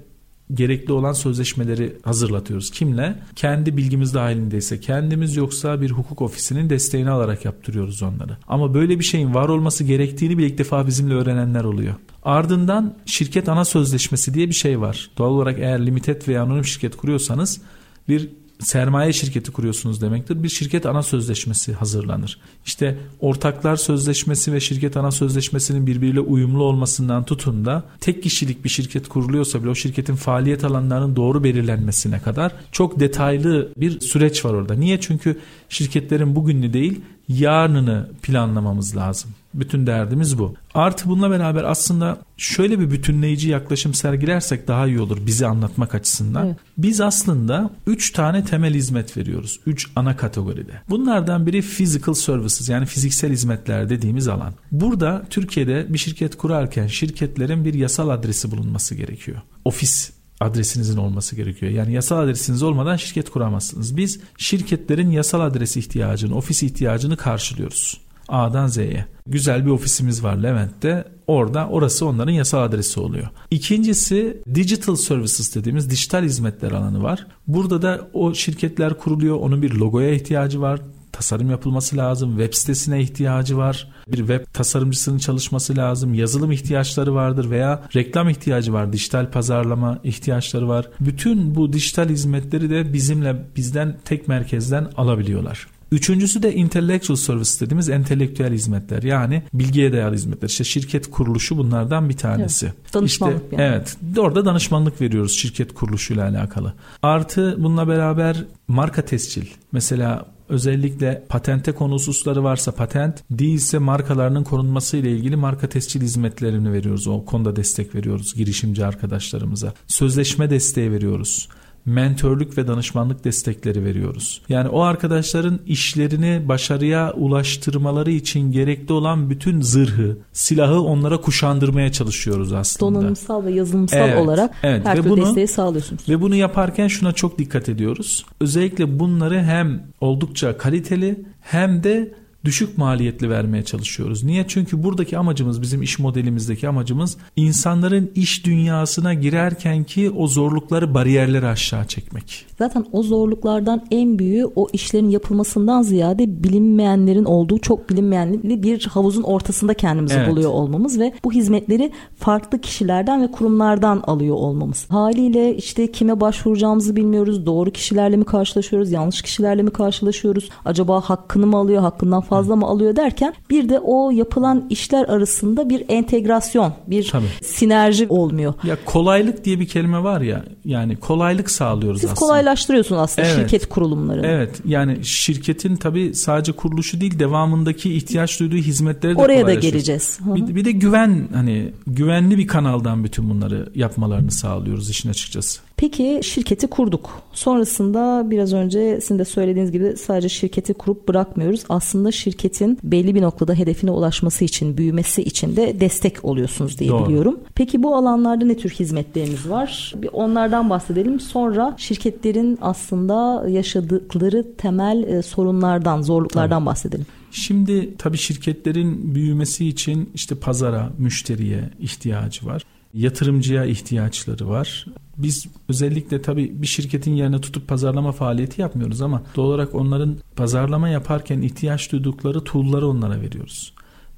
gerekli olan sözleşmeleri hazırlatıyoruz. Kimle? Kendi bilgimiz dahilindeyse kendimiz yoksa bir hukuk ofisinin desteğini alarak yaptırıyoruz onları. Ama böyle bir şeyin var olması gerektiğini bir ilk defa bizimle öğrenenler oluyor. Ardından şirket ana sözleşmesi diye bir şey var. Doğal olarak eğer limited veya anonim şirket kuruyorsanız bir sermaye şirketi kuruyorsunuz demektir. Bir şirket ana sözleşmesi hazırlanır. İşte ortaklar sözleşmesi ve şirket ana sözleşmesinin birbiriyle uyumlu olmasından tutun da tek kişilik bir şirket kuruluyorsa bile o şirketin faaliyet alanlarının doğru belirlenmesine kadar çok detaylı bir süreç var orada. Niye? Çünkü şirketlerin bugünlü değil yarınını planlamamız lazım. Bütün derdimiz bu. Artı bununla beraber aslında şöyle bir bütünleyici yaklaşım sergilersek daha iyi olur bizi anlatmak açısından. Evet. Biz aslında 3 tane temel hizmet veriyoruz. 3 ana kategoride. Bunlardan biri physical services yani fiziksel hizmetler dediğimiz alan. Burada Türkiye'de bir şirket kurarken şirketlerin bir yasal adresi bulunması gerekiyor. Ofis adresinizin olması gerekiyor. Yani yasal adresiniz olmadan şirket kuramazsınız. Biz şirketlerin yasal adres ihtiyacını, ofis ihtiyacını karşılıyoruz. A'dan Z'ye. Güzel bir ofisimiz var Levent'te. Orada orası onların yasal adresi oluyor. İkincisi digital services dediğimiz dijital hizmetler alanı var. Burada da o şirketler kuruluyor. Onun bir logoya ihtiyacı var tasarım yapılması lazım. Web sitesine ihtiyacı var. Bir web tasarımcısının çalışması lazım. Yazılım ihtiyaçları vardır veya reklam ihtiyacı var. Dijital pazarlama ihtiyaçları var. Bütün bu dijital hizmetleri de bizimle bizden tek merkezden alabiliyorlar. Üçüncüsü de intellectual service dediğimiz entelektüel hizmetler. Yani bilgiye dayalı hizmetler. İşte şirket kuruluşu bunlardan bir tanesi. Evet, danışmanlık işte, yani. Evet. Orada danışmanlık veriyoruz şirket kuruluşuyla alakalı. Artı bununla beraber marka tescil. Mesela özellikle patente konu hususları varsa patent değilse markalarının korunması ile ilgili marka tescil hizmetlerini veriyoruz. O konuda destek veriyoruz girişimci arkadaşlarımıza. Sözleşme desteği veriyoruz mentörlük ve danışmanlık destekleri veriyoruz. Yani o arkadaşların işlerini başarıya ulaştırmaları için gerekli olan bütün zırhı, silahı onlara kuşandırmaya çalışıyoruz aslında. Donanımsal ve yazılımsal evet, olarak evet. her türlü desteği sağlıyorsunuz. Ve bunu yaparken şuna çok dikkat ediyoruz. Özellikle bunları hem oldukça kaliteli hem de düşük maliyetli vermeye çalışıyoruz. Niye? Çünkü buradaki amacımız bizim iş modelimizdeki amacımız insanların iş dünyasına girerken ki o zorlukları bariyerleri aşağı çekmek. Zaten o zorluklardan en büyüğü o işlerin yapılmasından ziyade bilinmeyenlerin olduğu çok bilinmeyenli bir havuzun ortasında kendimizi evet. buluyor olmamız ve bu hizmetleri farklı kişilerden ve kurumlardan alıyor olmamız. Haliyle işte kime başvuracağımızı bilmiyoruz. Doğru kişilerle mi karşılaşıyoruz? Yanlış kişilerle mi karşılaşıyoruz? Acaba hakkını mı alıyor? Hakkından fazla mı alıyor derken bir de o yapılan işler arasında bir entegrasyon, bir Tabii. sinerji olmuyor. Ya kolaylık diye bir kelime var ya yani kolaylık sağlıyoruz Siz aslında. Siz kolaylaştırıyorsunuz aslında evet. şirket kurulumları. Evet yani şirketin tabii sadece kuruluşu değil devamındaki ihtiyaç duyduğu hizmetleri de Oraya da geleceğiz. Bir, bir de güven hani güvenli bir kanaldan bütün bunları yapmalarını sağlıyoruz işin açıkçası. Peki şirketi kurduk. Sonrasında biraz önce sizin de söylediğiniz gibi sadece şirketi kurup bırakmıyoruz. Aslında şirketin belli bir noktada hedefine ulaşması için, büyümesi için de destek oluyorsunuz diye Doğru. biliyorum. Peki bu alanlarda ne tür hizmetleriniz var? Bir onlardan bahsedelim. Sonra şirketlerin aslında yaşadıkları temel e, sorunlardan, zorluklardan Tabii. bahsedelim. Şimdi tabii şirketlerin büyümesi için işte pazara, müşteriye ihtiyacı var yatırımcıya ihtiyaçları var. Biz özellikle tabii bir şirketin yerine tutup pazarlama faaliyeti yapmıyoruz ama doğal olarak onların pazarlama yaparken ihtiyaç duydukları tool'ları onlara veriyoruz.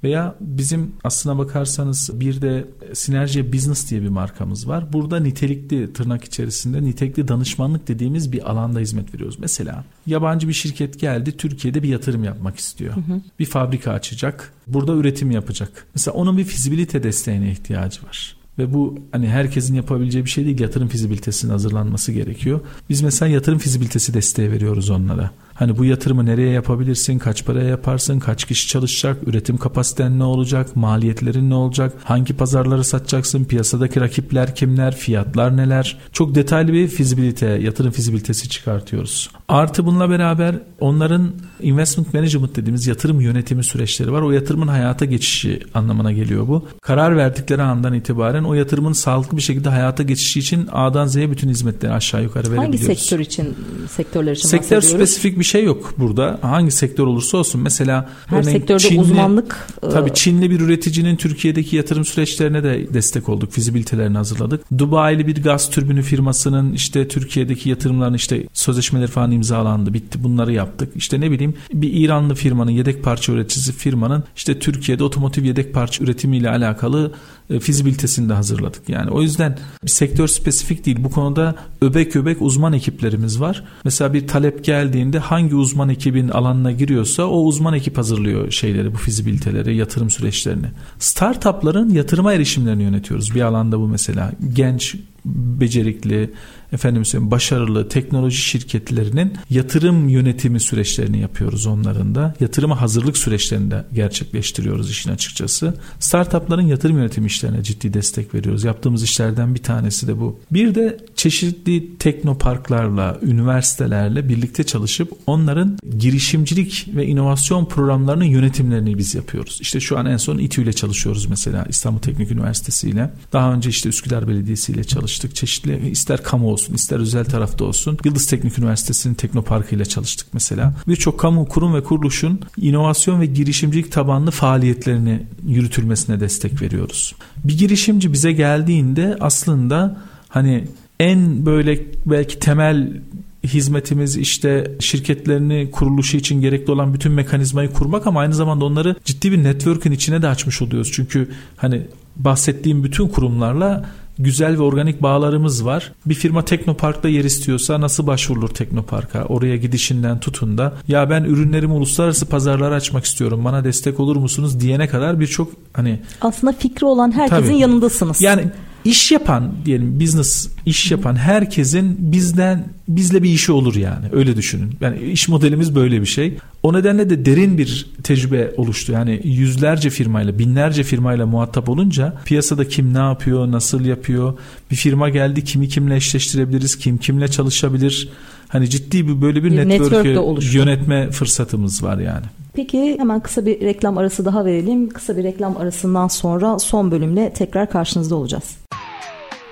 Veya bizim aslına bakarsanız bir de Sinerji Business diye bir markamız var. Burada nitelikli tırnak içerisinde nitelikli danışmanlık dediğimiz bir alanda hizmet veriyoruz. Mesela yabancı bir şirket geldi Türkiye'de bir yatırım yapmak istiyor. Hı hı. Bir fabrika açacak. Burada üretim yapacak. Mesela onun bir fizibilite desteğine ihtiyacı var. Ve bu hani herkesin yapabileceği bir şey değil. Yatırım fizibilitesinin hazırlanması gerekiyor. Biz mesela yatırım fizibilitesi desteği veriyoruz onlara. Hani bu yatırımı nereye yapabilirsin, kaç paraya yaparsın, kaç kişi çalışacak, üretim kapasiten ne olacak, maliyetlerin ne olacak, hangi pazarları satacaksın, piyasadaki rakipler kimler, fiyatlar neler. Çok detaylı bir fizibilite, yatırım fizibilitesi çıkartıyoruz. Artı bununla beraber onların investment management dediğimiz yatırım yönetimi süreçleri var. O yatırımın hayata geçişi anlamına geliyor bu. Karar verdikleri andan itibaren o yatırımın sağlıklı bir şekilde hayata geçişi için A'dan Z'ye bütün hizmetleri aşağı yukarı verebiliyoruz. Hangi sektör için, sektörler için Sektör spesifik bir şey yok burada. Hangi sektör olursa olsun. Mesela her sektörde Çinli, uzmanlık. E, tabii Çinli bir üreticinin Türkiye'deki yatırım süreçlerine de destek olduk. Fizibilitelerini hazırladık. Dubai'li bir gaz türbünü firmasının işte Türkiye'deki yatırımlarını işte sözleşmeleri falan imzalandı. Bitti. Bunları yaptık. İşte ne bileyim bir İranlı firmanın yedek parça üreticisi firmanın işte Türkiye'de otomotiv yedek parça üretimiyle alakalı e, fizibilitesini de hazırladık. Yani o yüzden bir sektör spesifik değil. Bu konuda öbek öbek uzman ekiplerimiz var. Mesela bir talep geldiğinde hangi uzman ekibin alanına giriyorsa o uzman ekip hazırlıyor şeyleri, bu fizibiliteleri, yatırım süreçlerini. Startupların yatırıma erişimlerini yönetiyoruz. Bir alanda bu mesela genç becerikli, efendim söyleyeyim başarılı teknoloji şirketlerinin yatırım yönetimi süreçlerini yapıyoruz onların da. Yatırıma hazırlık süreçlerini de gerçekleştiriyoruz işin açıkçası. Startupların yatırım yönetimi işlerine ciddi destek veriyoruz. Yaptığımız işlerden bir tanesi de bu. Bir de çeşitli teknoparklarla, üniversitelerle birlikte çalışıp onların girişimcilik ve inovasyon programlarının yönetimlerini biz yapıyoruz. İşte şu an en son İTÜ ile çalışıyoruz mesela İstanbul Teknik Üniversitesi ile. Daha önce işte Üsküdar Belediyesi ile çalıştık. Çeşitli ister kamu olsun ister özel tarafta olsun. Yıldız Teknik Üniversitesi'nin Teknoparkı ile çalıştık mesela. Birçok kamu kurum ve kuruluşun inovasyon ve girişimcilik tabanlı faaliyetlerini yürütülmesine destek veriyoruz. Bir girişimci bize geldiğinde aslında hani en böyle belki temel hizmetimiz işte şirketlerini kuruluşu için gerekli olan bütün mekanizmayı kurmak ama aynı zamanda onları ciddi bir network'ün içine de açmış oluyoruz. Çünkü hani bahsettiğim bütün kurumlarla güzel ve organik bağlarımız var. Bir firma Teknopark'ta yer istiyorsa nasıl başvurulur Teknopark'a? Oraya gidişinden tutun da ya ben ürünlerimi uluslararası pazarlara açmak istiyorum. Bana destek olur musunuz diyene kadar birçok hani aslında fikri olan herkesin tabii, yanındasınız. Yani iş yapan diyelim business iş yapan herkesin bizden bizle bir işi olur yani öyle düşünün. Yani iş modelimiz böyle bir şey. O nedenle de derin bir tecrübe oluştu. Yani yüzlerce firmayla, binlerce firmayla muhatap olunca piyasada kim ne yapıyor, nasıl yapıyor? Bir firma geldi kimi kimle eşleştirebiliriz, kim kimle çalışabilir? Hani ciddi bir böyle bir, bir network'ü yönetme fırsatımız var yani. Peki hemen kısa bir reklam arası daha verelim. Kısa bir reklam arasından sonra son bölümle tekrar karşınızda olacağız.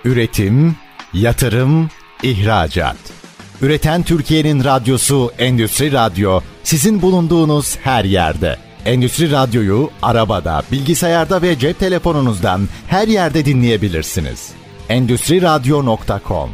Üretim, yatırım, ihracat. Üreten Türkiye'nin radyosu Endüstri Radyo sizin bulunduğunuz her yerde. Endüstri Radyo'yu arabada, bilgisayarda ve cep telefonunuzdan her yerde dinleyebilirsiniz. Endüstri Radyo.com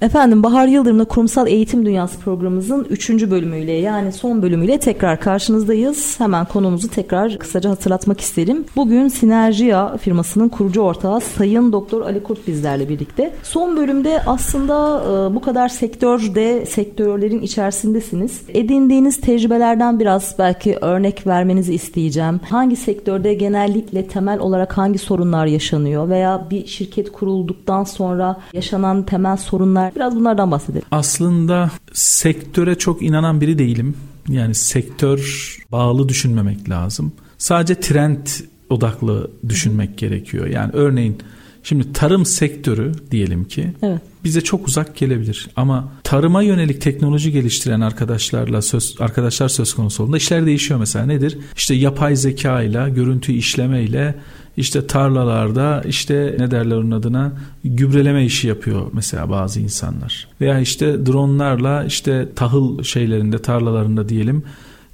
Efendim Bahar Yıldırım'la Kurumsal Eğitim Dünyası programımızın 3. bölümüyle yani son bölümüyle tekrar karşınızdayız. Hemen konumuzu tekrar kısaca hatırlatmak isterim. Bugün Sinerjia firmasının kurucu ortağı Sayın Doktor Ali Kurt bizlerle birlikte. Son bölümde aslında e, bu kadar sektörde, sektörlerin içerisindesiniz. Edindiğiniz tecrübelerden biraz belki örnek vermenizi isteyeceğim. Hangi sektörde genellikle temel olarak hangi sorunlar yaşanıyor veya bir şirket kurulduktan sonra yaşanan temel sorunlar Biraz bunlardan bahsedelim. Aslında sektöre çok inanan biri değilim. Yani sektör bağlı düşünmemek lazım. Sadece trend odaklı düşünmek gerekiyor. Yani örneğin şimdi tarım sektörü diyelim ki evet. bize çok uzak gelebilir ama tarıma yönelik teknoloji geliştiren arkadaşlarla söz arkadaşlar söz konusu olduğunda işler değişiyor mesela nedir? İşte yapay zeka ile görüntü işleme ile işte tarlalarda işte ne derler onun adına gübreleme işi yapıyor mesela bazı insanlar. Veya işte dronlarla işte tahıl şeylerinde tarlalarında diyelim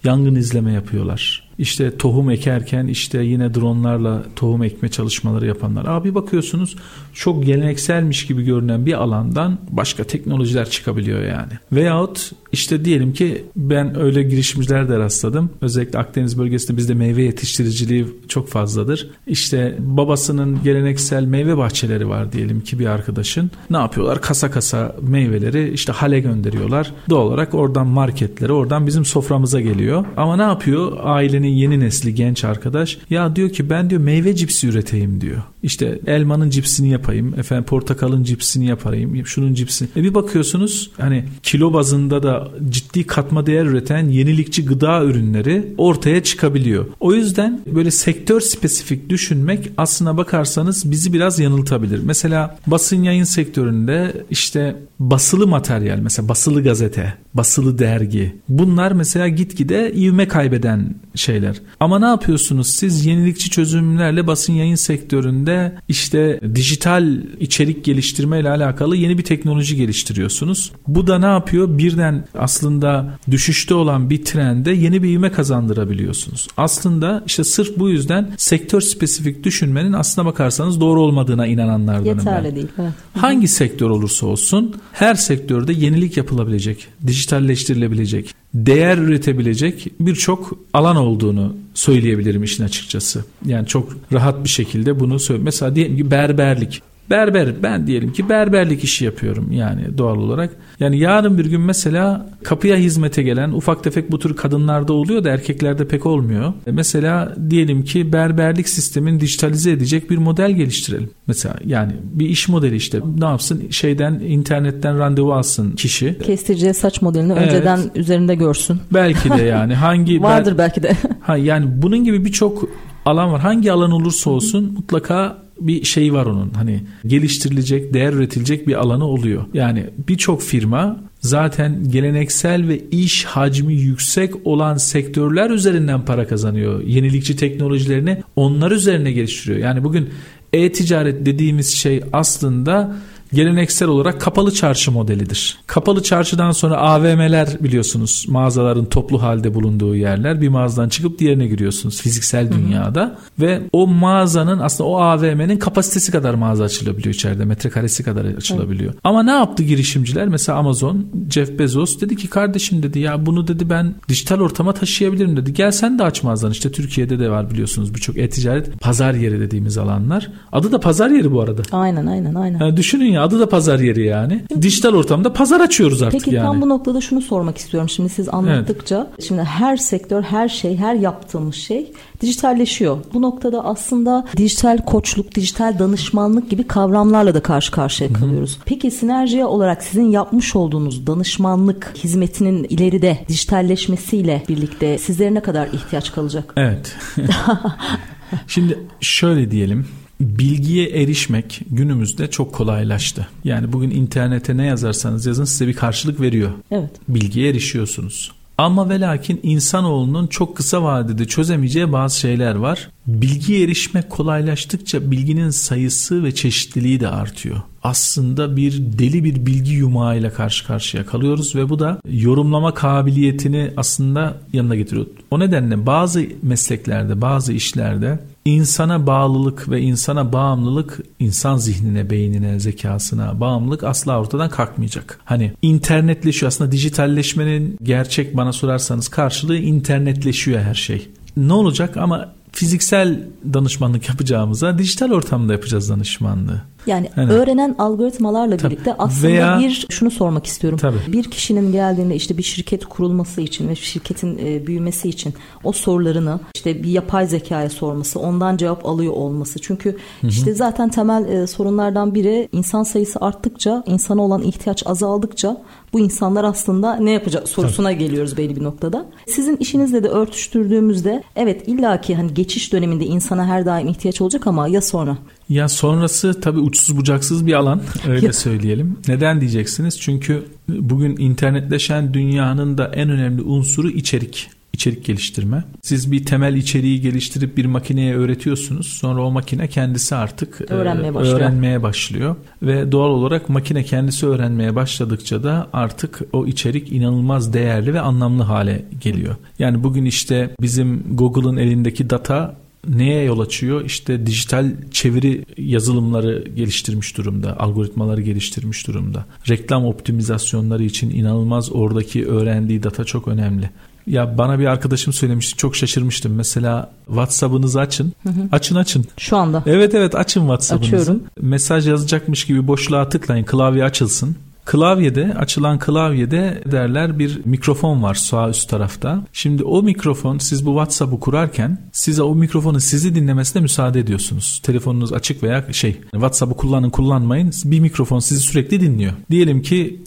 yangın izleme yapıyorlar. İşte tohum ekerken işte yine dronlarla tohum ekme çalışmaları yapanlar. Abi bakıyorsunuz çok gelenekselmiş gibi görünen bir alandan başka teknolojiler çıkabiliyor yani. Veyahut işte diyelim ki ben öyle girişimciler de rastladım. Özellikle Akdeniz bölgesinde bizde meyve yetiştiriciliği çok fazladır. İşte babasının geleneksel meyve bahçeleri var diyelim ki bir arkadaşın. Ne yapıyorlar? Kasa kasa meyveleri işte hale gönderiyorlar. Doğal olarak oradan marketlere, oradan bizim soframıza geliyor. Ama ne yapıyor? Ailenin yeni nesli genç arkadaş. Ya diyor ki ben diyor meyve cipsi üreteyim diyor. İşte elmanın cipsini yapayım, efendim portakalın cipsini yapayım, şunun cipsini. E bir bakıyorsunuz hani kilo bazında da ciddi katma değer üreten yenilikçi gıda ürünleri ortaya çıkabiliyor. O yüzden böyle sektör spesifik düşünmek aslına bakarsanız bizi biraz yanıltabilir. Mesela basın yayın sektöründe işte basılı materyal mesela basılı gazete, basılı dergi bunlar mesela gitgide ivme kaybeden şeyler. Ama ne yapıyorsunuz siz yenilikçi çözümlerle basın yayın sektöründe işte dijital içerik geliştirme ile alakalı yeni bir teknoloji geliştiriyorsunuz. Bu da ne yapıyor? Birden aslında düşüşte olan bir trende yeni bir ivme kazandırabiliyorsunuz. Aslında işte sırf bu yüzden sektör spesifik düşünmenin aslına bakarsanız doğru olmadığına inananlardanım Yeterli ben. değil. Evet. Hangi sektör olursa olsun her sektörde yenilik yapılabilecek, dijitalleştirilebilecek, değer üretebilecek birçok alan olduğunu söyleyebilirim işin açıkçası. Yani çok rahat bir şekilde bunu söyle. Mesela diyelim ki berberlik. Berber ben diyelim ki berberlik işi yapıyorum yani doğal olarak. Yani yarın bir gün mesela kapıya hizmete gelen ufak tefek bu tür kadınlarda oluyor da erkeklerde pek olmuyor. E mesela diyelim ki berberlik sistemin dijitalize edecek bir model geliştirelim. Mesela yani bir iş modeli işte ne yapsın şeyden internetten randevu alsın kişi. Kestireceği saç modelini evet. önceden üzerinde görsün. Belki de yani hangi vardır belki de. Ha yani bunun gibi birçok alan var. Hangi alan olursa olsun mutlaka bir şey var onun. Hani geliştirilecek, değer üretilecek bir alanı oluyor. Yani birçok firma zaten geleneksel ve iş hacmi yüksek olan sektörler üzerinden para kazanıyor. Yenilikçi teknolojilerini onlar üzerine geliştiriyor. Yani bugün e-ticaret dediğimiz şey aslında geleneksel olarak kapalı çarşı modelidir. Kapalı çarşıdan sonra AVM'ler biliyorsunuz mağazaların toplu halde bulunduğu yerler. Bir mağazadan çıkıp diğerine giriyorsunuz fiziksel dünyada hı hı. ve o mağazanın aslında o AVM'nin kapasitesi kadar mağaza açılabiliyor içeride. Metrekaresi kadar açılabiliyor. Hı. Ama ne yaptı girişimciler? Mesela Amazon, Jeff Bezos dedi ki kardeşim dedi ya bunu dedi ben dijital ortama taşıyabilirim dedi. Gel sen de aç mağazan. İşte Türkiye'de de var biliyorsunuz birçok e-ticaret pazar yeri dediğimiz alanlar. Adı da pazar yeri bu arada. Aynen aynen aynen. Yani düşünün ya adı da pazar yeri yani. Dijital ortamda pazar açıyoruz artık Peki, yani. Peki tam bu noktada şunu sormak istiyorum şimdi siz anlattıkça. Evet. Şimdi her sektör, her şey, her yaptığımız şey dijitalleşiyor. Bu noktada aslında dijital koçluk, dijital danışmanlık gibi kavramlarla da karşı karşıya kalıyoruz. Hı hı. Peki sinerjiye olarak sizin yapmış olduğunuz danışmanlık hizmetinin ileride dijitalleşmesiyle birlikte sizlere ne kadar ihtiyaç kalacak? Evet. Şimdi şöyle diyelim bilgiye erişmek günümüzde çok kolaylaştı. Yani bugün internete ne yazarsanız yazın size bir karşılık veriyor. Evet. Bilgiye erişiyorsunuz. Ama ve lakin insanoğlunun çok kısa vadede çözemeyeceği bazı şeyler var. Bilgiye erişmek kolaylaştıkça bilginin sayısı ve çeşitliliği de artıyor. Aslında bir deli bir bilgi yumağıyla karşı karşıya kalıyoruz ve bu da yorumlama kabiliyetini aslında yanına getiriyor. O nedenle bazı mesleklerde, bazı işlerde insana bağlılık ve insana bağımlılık insan zihnine, beynine, zekasına bağımlılık asla ortadan kalkmayacak. Hani internetleşiyor aslında dijitalleşmenin gerçek bana sorarsanız karşılığı internetleşiyor her şey. Ne olacak ama fiziksel danışmanlık yapacağımıza dijital ortamda yapacağız danışmanlığı. Yani evet. öğrenen algoritmalarla Tabii. birlikte aslında Veya, bir şunu sormak istiyorum. Tabii. Bir kişinin geldiğinde işte bir şirket kurulması için ve şirketin e, büyümesi için o sorularını işte bir yapay zekaya sorması, ondan cevap alıyor olması. Çünkü Hı-hı. işte zaten temel e, sorunlardan biri insan sayısı arttıkça, insana olan ihtiyaç azaldıkça bu insanlar aslında ne yapacak sorusuna Tabii. geliyoruz belli bir noktada. Sizin işinizle de örtüştürdüğümüzde evet illaki hani geçiş döneminde insana her daim ihtiyaç olacak ama ya sonra? Ya sonrası tabii uçsuz bucaksız bir alan öyle söyleyelim. Neden diyeceksiniz? Çünkü bugün internetleşen dünyanın da en önemli unsuru içerik içerik geliştirme. Siz bir temel içeriği geliştirip bir makineye öğretiyorsunuz. Sonra o makine kendisi artık e, öğrenmeye başlıyor. öğrenmeye başlıyor ve doğal olarak makine kendisi öğrenmeye başladıkça da artık o içerik inanılmaz değerli ve anlamlı hale geliyor. Yani bugün işte bizim Google'ın elindeki data neye yol açıyor? İşte dijital çeviri yazılımları geliştirmiş durumda, algoritmaları geliştirmiş durumda. Reklam optimizasyonları için inanılmaz oradaki öğrendiği data çok önemli. Ya bana bir arkadaşım söylemişti çok şaşırmıştım. Mesela WhatsApp'ınızı açın. Hı hı. Açın açın. Şu anda. Evet evet açın WhatsApp'ınızı. Açıyorum. Mesaj yazacakmış gibi boşluğa tıklayın. Klavye açılsın. Klavyede açılan klavyede derler bir mikrofon var sağ üst tarafta. Şimdi o mikrofon siz bu WhatsApp'ı kurarken size o mikrofonu sizi dinlemesine müsaade ediyorsunuz. Telefonunuz açık veya şey WhatsApp'ı kullanın kullanmayın bir mikrofon sizi sürekli dinliyor. Diyelim ki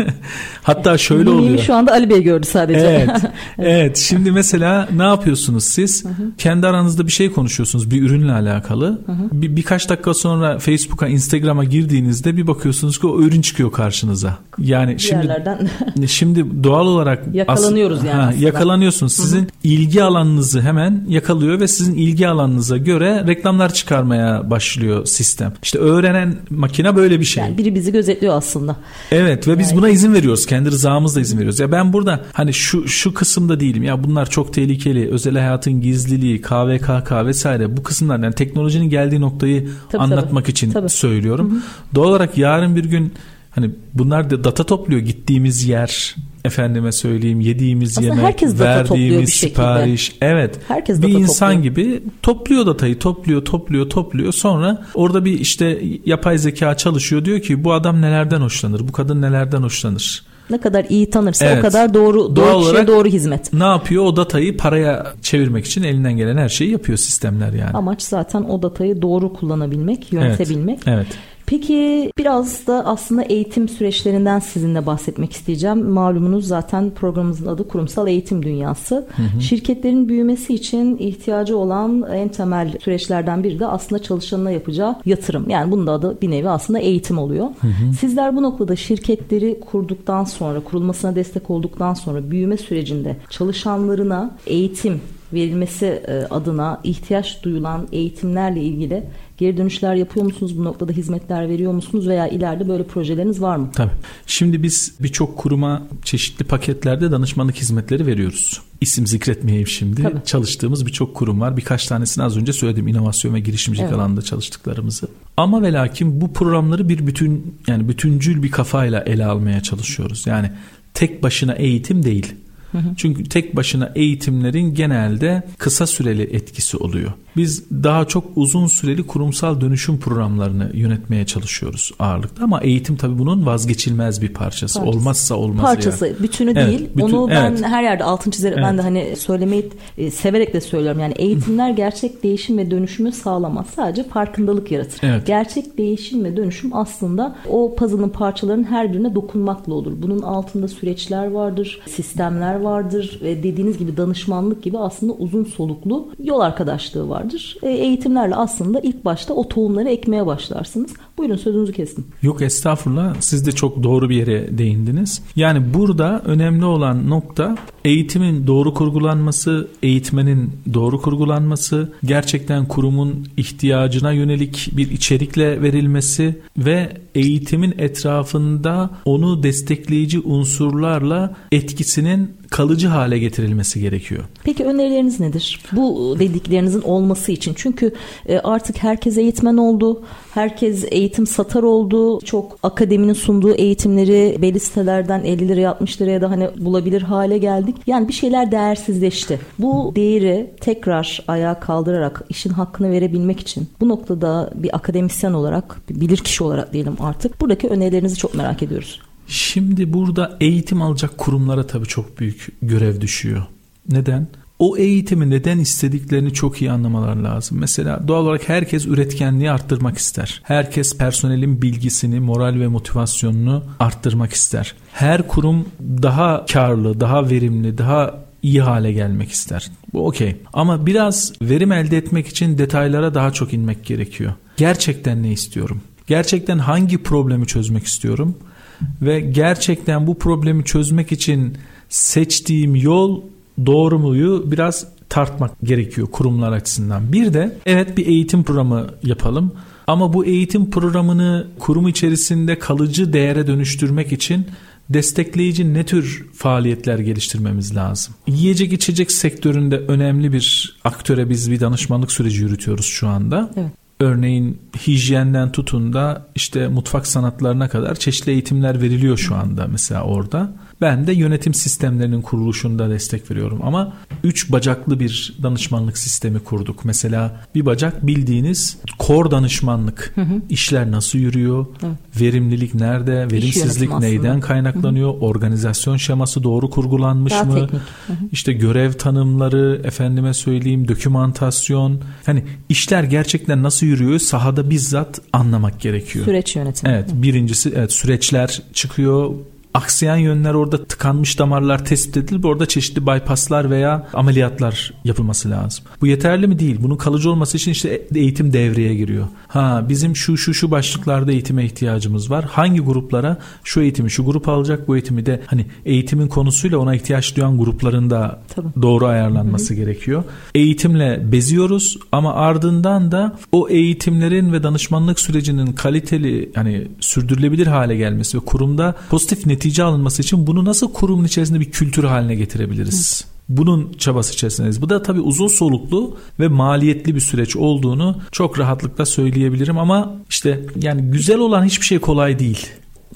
hatta şöyle oluyor. şu anda Ali Bey gördü sadece. Evet. evet. Şimdi mesela ne yapıyorsunuz siz? Kendi aranızda bir şey konuşuyorsunuz bir ürünle alakalı. Bir, birkaç dakika sonra Facebook'a, Instagram'a girdiğinizde bir bakıyorsunuz ki o ürün çıkıyor karşınıza karşınıza. Yani şimdi şimdi doğal olarak yakalanıyoruz as- yani. Ha, yakalanıyorsunuz. Sizin Hı-hı. ilgi alanınızı hemen yakalıyor ve sizin ilgi alanınıza göre reklamlar çıkarmaya başlıyor sistem. İşte öğrenen makine böyle bir şey. Yani biri bizi gözetliyor aslında. Evet ve yani. biz buna izin veriyoruz. Kendi rızamızla izin veriyoruz. Ya ben burada hani şu şu kısımda değilim. Ya bunlar çok tehlikeli. Özel hayatın gizliliği, KVKK vesaire bu kısımlar yani teknolojinin geldiği noktayı tabii, anlatmak tabii. için tabii. söylüyorum. Hı-hı. Doğal olarak yarın bir gün Hani bunlar da data topluyor gittiğimiz yer, efendime söyleyeyim yediğimiz Aslında yemek, herkes verdiğimiz bir sipariş. Şekilde. Evet. Herkes bir insan topluyor. gibi topluyor datayı, topluyor, topluyor, topluyor. Sonra orada bir işte yapay zeka çalışıyor. Diyor ki bu adam nelerden hoşlanır? Bu kadın nelerden hoşlanır? Ne kadar iyi tanırsa evet. o kadar doğru doğru Doğal kişiye doğru hizmet. Ne yapıyor? O datayı paraya çevirmek için elinden gelen her şeyi yapıyor sistemler yani. Amaç zaten o datayı doğru kullanabilmek, yönetebilmek. Evet. evet. Peki biraz da aslında eğitim süreçlerinden sizinle bahsetmek isteyeceğim. Malumunuz zaten programımızın adı Kurumsal Eğitim Dünyası. Hı hı. Şirketlerin büyümesi için ihtiyacı olan en temel süreçlerden biri de aslında çalışanına yapacağı yatırım. Yani bunun da adı bir nevi aslında eğitim oluyor. Hı hı. Sizler bu noktada şirketleri kurduktan sonra, kurulmasına destek olduktan sonra büyüme sürecinde çalışanlarına eğitim verilmesi e, adına ihtiyaç duyulan eğitimlerle ilgili Geri dönüşler yapıyor musunuz? Bu noktada hizmetler veriyor musunuz? Veya ileride böyle projeleriniz var mı? Tabii. Şimdi biz birçok kuruma çeşitli paketlerde danışmanlık hizmetleri veriyoruz. İsim zikretmeyeyim şimdi. Tabii. Çalıştığımız birçok kurum var. Birkaç tanesini az önce söyledim. İnovasyon ve girişimcilik evet. alanında çalıştıklarımızı. Ama ve lakin bu programları bir bütün yani bütüncül bir kafayla ele almaya çalışıyoruz. Yani tek başına eğitim değil. Çünkü tek başına eğitimlerin genelde kısa süreli etkisi oluyor. Biz daha çok uzun süreli kurumsal dönüşüm programlarını yönetmeye çalışıyoruz ağırlıkta ama eğitim tabii bunun vazgeçilmez bir parçası. parçası. Olmazsa olmaz Parçası, yani. bütünü evet, değil. Bütün, Onu ben evet. her yerde altın çizerek evet. ben de hani söylemeyi e, severek de söylüyorum. Yani eğitimler gerçek değişim ve dönüşümü sağlamaz. Sadece farkındalık yaratır. Evet. Gerçek değişim ve dönüşüm aslında o puzzle'ın parçalarının her birine dokunmakla olur. Bunun altında süreçler vardır, sistemler vardır ve dediğiniz gibi danışmanlık gibi aslında uzun soluklu yol arkadaşlığı vardır. E, eğitimlerle aslında ilk başta o tohumları ekmeye başlarsınız. Buyurun sözünüzü kestim. Yok estağfurullah siz de çok doğru bir yere değindiniz. Yani burada önemli olan nokta eğitimin doğru kurgulanması, eğitmenin doğru kurgulanması, gerçekten kurumun ihtiyacına yönelik bir içerikle verilmesi ve eğitimin etrafında onu destekleyici unsurlarla etkisinin kalıcı hale getirilmesi gerekiyor. Peki önerileriniz nedir? Bu dediklerinizin olması için. Çünkü e, artık herkes eğitmen oldu. Herkes eğitim satar oldu. Çok akademinin sunduğu eğitimleri belli sitelerden 50 liraya 60 liraya da hani bulabilir hale geldik. Yani bir şeyler değersizleşti. Bu değeri tekrar ayağa kaldırarak işin hakkını verebilmek için bu noktada bir akademisyen olarak, bir bilirkişi olarak diyelim artık buradaki önerilerinizi çok merak ediyoruz. Şimdi burada eğitim alacak kurumlara tabii çok büyük görev düşüyor. Neden? O eğitimi neden istediklerini çok iyi anlamalar lazım. Mesela doğal olarak herkes üretkenliği arttırmak ister. Herkes personelin bilgisini, moral ve motivasyonunu arttırmak ister. Her kurum daha karlı, daha verimli, daha iyi hale gelmek ister. Bu okey. Ama biraz verim elde etmek için detaylara daha çok inmek gerekiyor. Gerçekten ne istiyorum? Gerçekten hangi problemi çözmek istiyorum? ve gerçekten bu problemi çözmek için seçtiğim yol doğru muyu biraz tartmak gerekiyor kurumlar açısından. Bir de evet bir eğitim programı yapalım ama bu eğitim programını kurum içerisinde kalıcı değere dönüştürmek için destekleyici ne tür faaliyetler geliştirmemiz lazım? Yiyecek içecek sektöründe önemli bir aktöre biz bir danışmanlık süreci yürütüyoruz şu anda. Evet. Örneğin hijyenden tutun da işte mutfak sanatlarına kadar çeşitli eğitimler veriliyor şu anda mesela orada. Ben de yönetim sistemlerinin kuruluşunda destek veriyorum ama üç bacaklı bir danışmanlık sistemi kurduk. Mesela bir bacak bildiğiniz kor danışmanlık. Hı hı. İşler nasıl yürüyor? Hı. Verimlilik nerede? Verimsizlik neyden kaynaklanıyor? Hı hı. Organizasyon şeması doğru kurgulanmış Daha mı? Teknik. Hı hı. İşte görev tanımları, efendime söyleyeyim dokümantasyon. Hani işler gerçekten nasıl yürüyor? Sahada bizzat anlamak gerekiyor. Süreç yönetimi. Evet, birincisi evet süreçler çıkıyor aksayan yönler orada tıkanmış damarlar tespit edilip orada çeşitli bypasslar veya ameliyatlar yapılması lazım. Bu yeterli mi değil. Bunun kalıcı olması için işte eğitim devreye giriyor. Ha bizim şu şu şu başlıklarda eğitime ihtiyacımız var. Hangi gruplara şu eğitimi şu grup alacak bu eğitimi de hani eğitimin konusuyla ona ihtiyaç duyan grupların da Tabii. doğru ayarlanması Hı-hı. gerekiyor. Eğitimle beziyoruz ama ardından da o eğitimlerin ve danışmanlık sürecinin kaliteli hani sürdürülebilir hale gelmesi ve kurumda pozitif netice alınması için bunu nasıl kurumun içerisinde bir kültür haline getirebiliriz? Hı. Bunun çabası içerisindeyiz. Bu da tabii uzun soluklu ve maliyetli bir süreç olduğunu çok rahatlıkla söyleyebilirim ama işte yani güzel olan hiçbir şey kolay değil.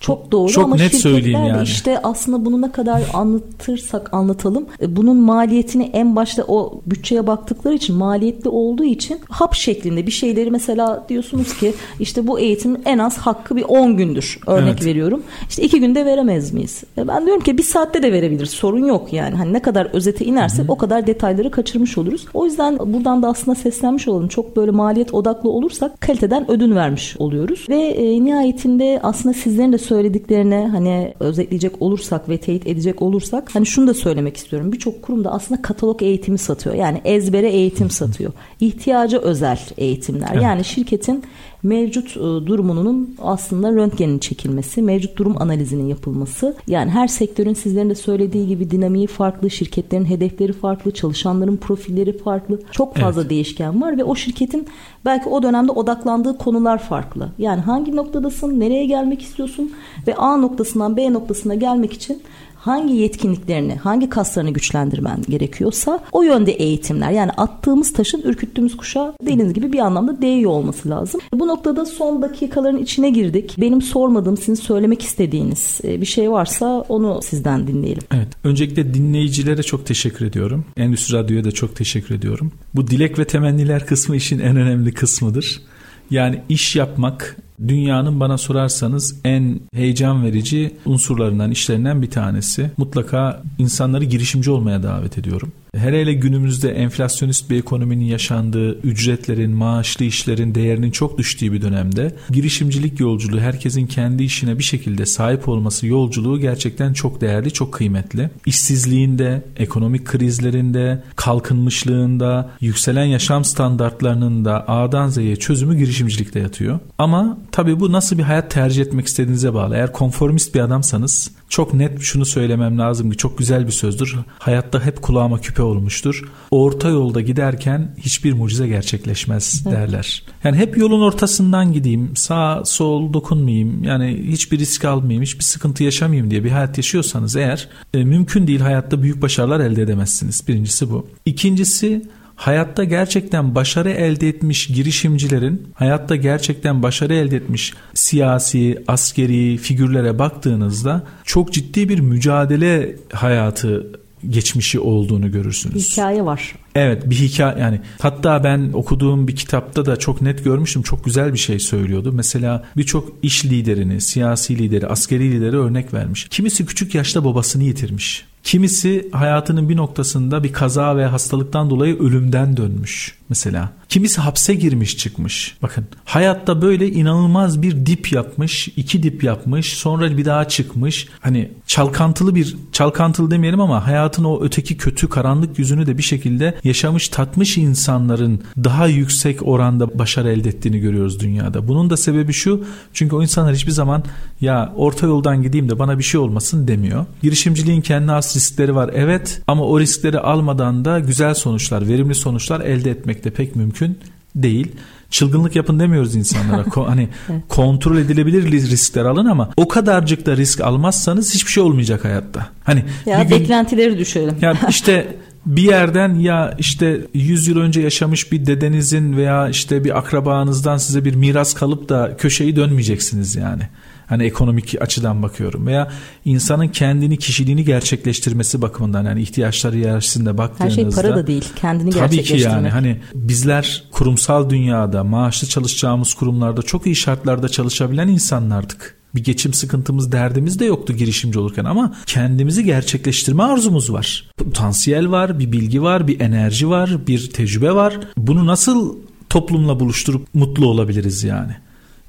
Çok doğru Çok ama net söyleyeyim yani. işte aslında bunu ne kadar anlatırsak anlatalım e, bunun maliyetini en başta o bütçeye baktıkları için maliyetli olduğu için hap şeklinde bir şeyleri mesela diyorsunuz ki işte bu eğitimin en az hakkı bir 10 gündür örnek evet. veriyorum. İşte 2 günde veremez miyiz? E, ben diyorum ki bir saatte de verebiliriz sorun yok yani. Hani ne kadar özete inersek Hı-hı. o kadar detayları kaçırmış oluruz. O yüzden buradan da aslında seslenmiş olalım. Çok böyle maliyet odaklı olursak kaliteden ödün vermiş oluyoruz. Ve e, nihayetinde aslında sizlerin de söylediklerine hani özetleyecek olursak ve teyit edecek olursak hani şunu da söylemek istiyorum. Birçok kurumda aslında katalog eğitimi satıyor. Yani ezbere eğitim satıyor. İhtiyaca özel eğitimler. Evet. Yani şirketin mevcut e, durumunun aslında röntgenin çekilmesi, mevcut durum analizinin yapılması. Yani her sektörün sizlerin de söylediği gibi dinamiği farklı, şirketlerin hedefleri farklı, çalışanların profilleri farklı. Çok fazla evet. değişken var ve o şirketin belki o dönemde odaklandığı konular farklı. Yani hangi noktadasın, nereye gelmek istiyorsun ve A noktasından B noktasına gelmek için hangi yetkinliklerini, hangi kaslarını güçlendirmen gerekiyorsa o yönde eğitimler. Yani attığımız taşın ürküttüğümüz kuşa dediğiniz gibi bir anlamda değiyor olması lazım. Bu noktada son dakikaların içine girdik. Benim sormadığım, sizin söylemek istediğiniz e, bir şey varsa onu sizden dinleyelim. Evet. Öncelikle dinleyicilere çok teşekkür ediyorum. Endüstri Radyo'ya da çok teşekkür ediyorum. Bu dilek ve temenniler kısmı işin en önemli kısmıdır. Yani iş yapmak dünyanın bana sorarsanız en heyecan verici unsurlarından, işlerinden bir tanesi. Mutlaka insanları girişimci olmaya davet ediyorum. Hele hele günümüzde enflasyonist bir ekonominin yaşandığı, ücretlerin, maaşlı işlerin değerinin çok düştüğü bir dönemde girişimcilik yolculuğu, herkesin kendi işine bir şekilde sahip olması yolculuğu gerçekten çok değerli, çok kıymetli. İşsizliğinde, ekonomik krizlerinde, kalkınmışlığında, yükselen yaşam standartlarının da A'dan Z'ye çözümü girişimcilikte yatıyor. Ama Tabii bu nasıl bir hayat tercih etmek istediğinize bağlı. Eğer konformist bir adamsanız çok net şunu söylemem lazım ki çok güzel bir sözdür. Hayatta hep kulağıma küpe olmuştur. Orta yolda giderken hiçbir mucize gerçekleşmez evet. derler. Yani hep yolun ortasından gideyim, sağ sol dokunmayayım, yani hiçbir risk almayayım, hiçbir sıkıntı yaşamayayım diye bir hayat yaşıyorsanız eğer e, mümkün değil hayatta büyük başarılar elde edemezsiniz. Birincisi bu. İkincisi hayatta gerçekten başarı elde etmiş girişimcilerin, hayatta gerçekten başarı elde etmiş siyasi, askeri figürlere baktığınızda çok ciddi bir mücadele hayatı geçmişi olduğunu görürsünüz. Hikaye var. Evet bir hikaye yani hatta ben okuduğum bir kitapta da çok net görmüştüm çok güzel bir şey söylüyordu. Mesela birçok iş liderini, siyasi lideri, askeri lideri örnek vermiş. Kimisi küçük yaşta babasını yitirmiş. Kimisi hayatının bir noktasında bir kaza ve hastalıktan dolayı ölümden dönmüş mesela. Kimisi hapse girmiş çıkmış. Bakın hayatta böyle inanılmaz bir dip yapmış, iki dip yapmış, sonra bir daha çıkmış. Hani çalkantılı bir çalkantılı demeyelim ama hayatın o öteki kötü karanlık yüzünü de bir şekilde yaşamış tatmış insanların daha yüksek oranda başarı elde ettiğini görüyoruz dünyada. Bunun da sebebi şu çünkü o insanlar hiçbir zaman ya orta yoldan gideyim de bana bir şey olmasın demiyor. Girişimciliğin kendi has riskleri var evet ama o riskleri almadan da güzel sonuçlar, verimli sonuçlar elde etmek de pek mümkün değil çılgınlık yapın demiyoruz insanlara. hani kontrol edilebilir riskler alın ama o kadarcık da risk almazsanız hiçbir şey olmayacak hayatta. Hani ya bir beklentileri gün, düşürelim. Ya işte bir yerden ya işte 100 yıl önce yaşamış bir dedenizin veya işte bir akrabanızdan size bir miras kalıp da köşeyi dönmeyeceksiniz yani. Hani ekonomik açıdan bakıyorum veya insanın kendini kişiliğini gerçekleştirmesi bakımından yani ihtiyaçları içerisinde baktığınızda. Her şey para da değil kendini. Tabii ki yani hani bizler kurumsal dünyada maaşlı çalışacağımız kurumlarda çok iyi şartlarda çalışabilen insanlardık bir geçim sıkıntımız derdimiz de yoktu girişimci olurken ama kendimizi gerçekleştirme arzumuz var. Potansiyel var, bir bilgi var, bir enerji var, bir tecrübe var. Bunu nasıl toplumla buluşturup mutlu olabiliriz yani?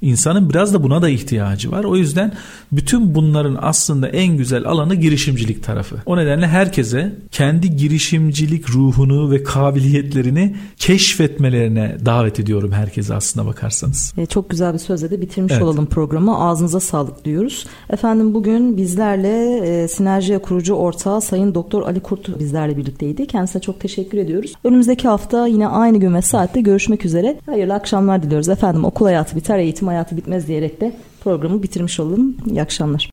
İnsanın biraz da buna da ihtiyacı var. O yüzden bütün bunların aslında en güzel alanı girişimcilik tarafı. O nedenle herkese kendi girişimcilik ruhunu ve kabiliyetlerini keşfetmelerine davet ediyorum herkese aslına bakarsanız. E, çok güzel bir sözle de bitirmiş evet. olalım programı. Ağzınıza sağlık diyoruz. Efendim bugün bizlerle e, Sinerjiye kurucu ortağı Sayın Doktor Ali Kurt bizlerle birlikteydi. Kendisine çok teşekkür ediyoruz. Önümüzdeki hafta yine aynı gün ve saatte görüşmek üzere. Hayırlı akşamlar diliyoruz efendim. Okul hayatı biter, eğitim hayatı bitmez diyerek de programı bitirmiş olalım. İyi akşamlar.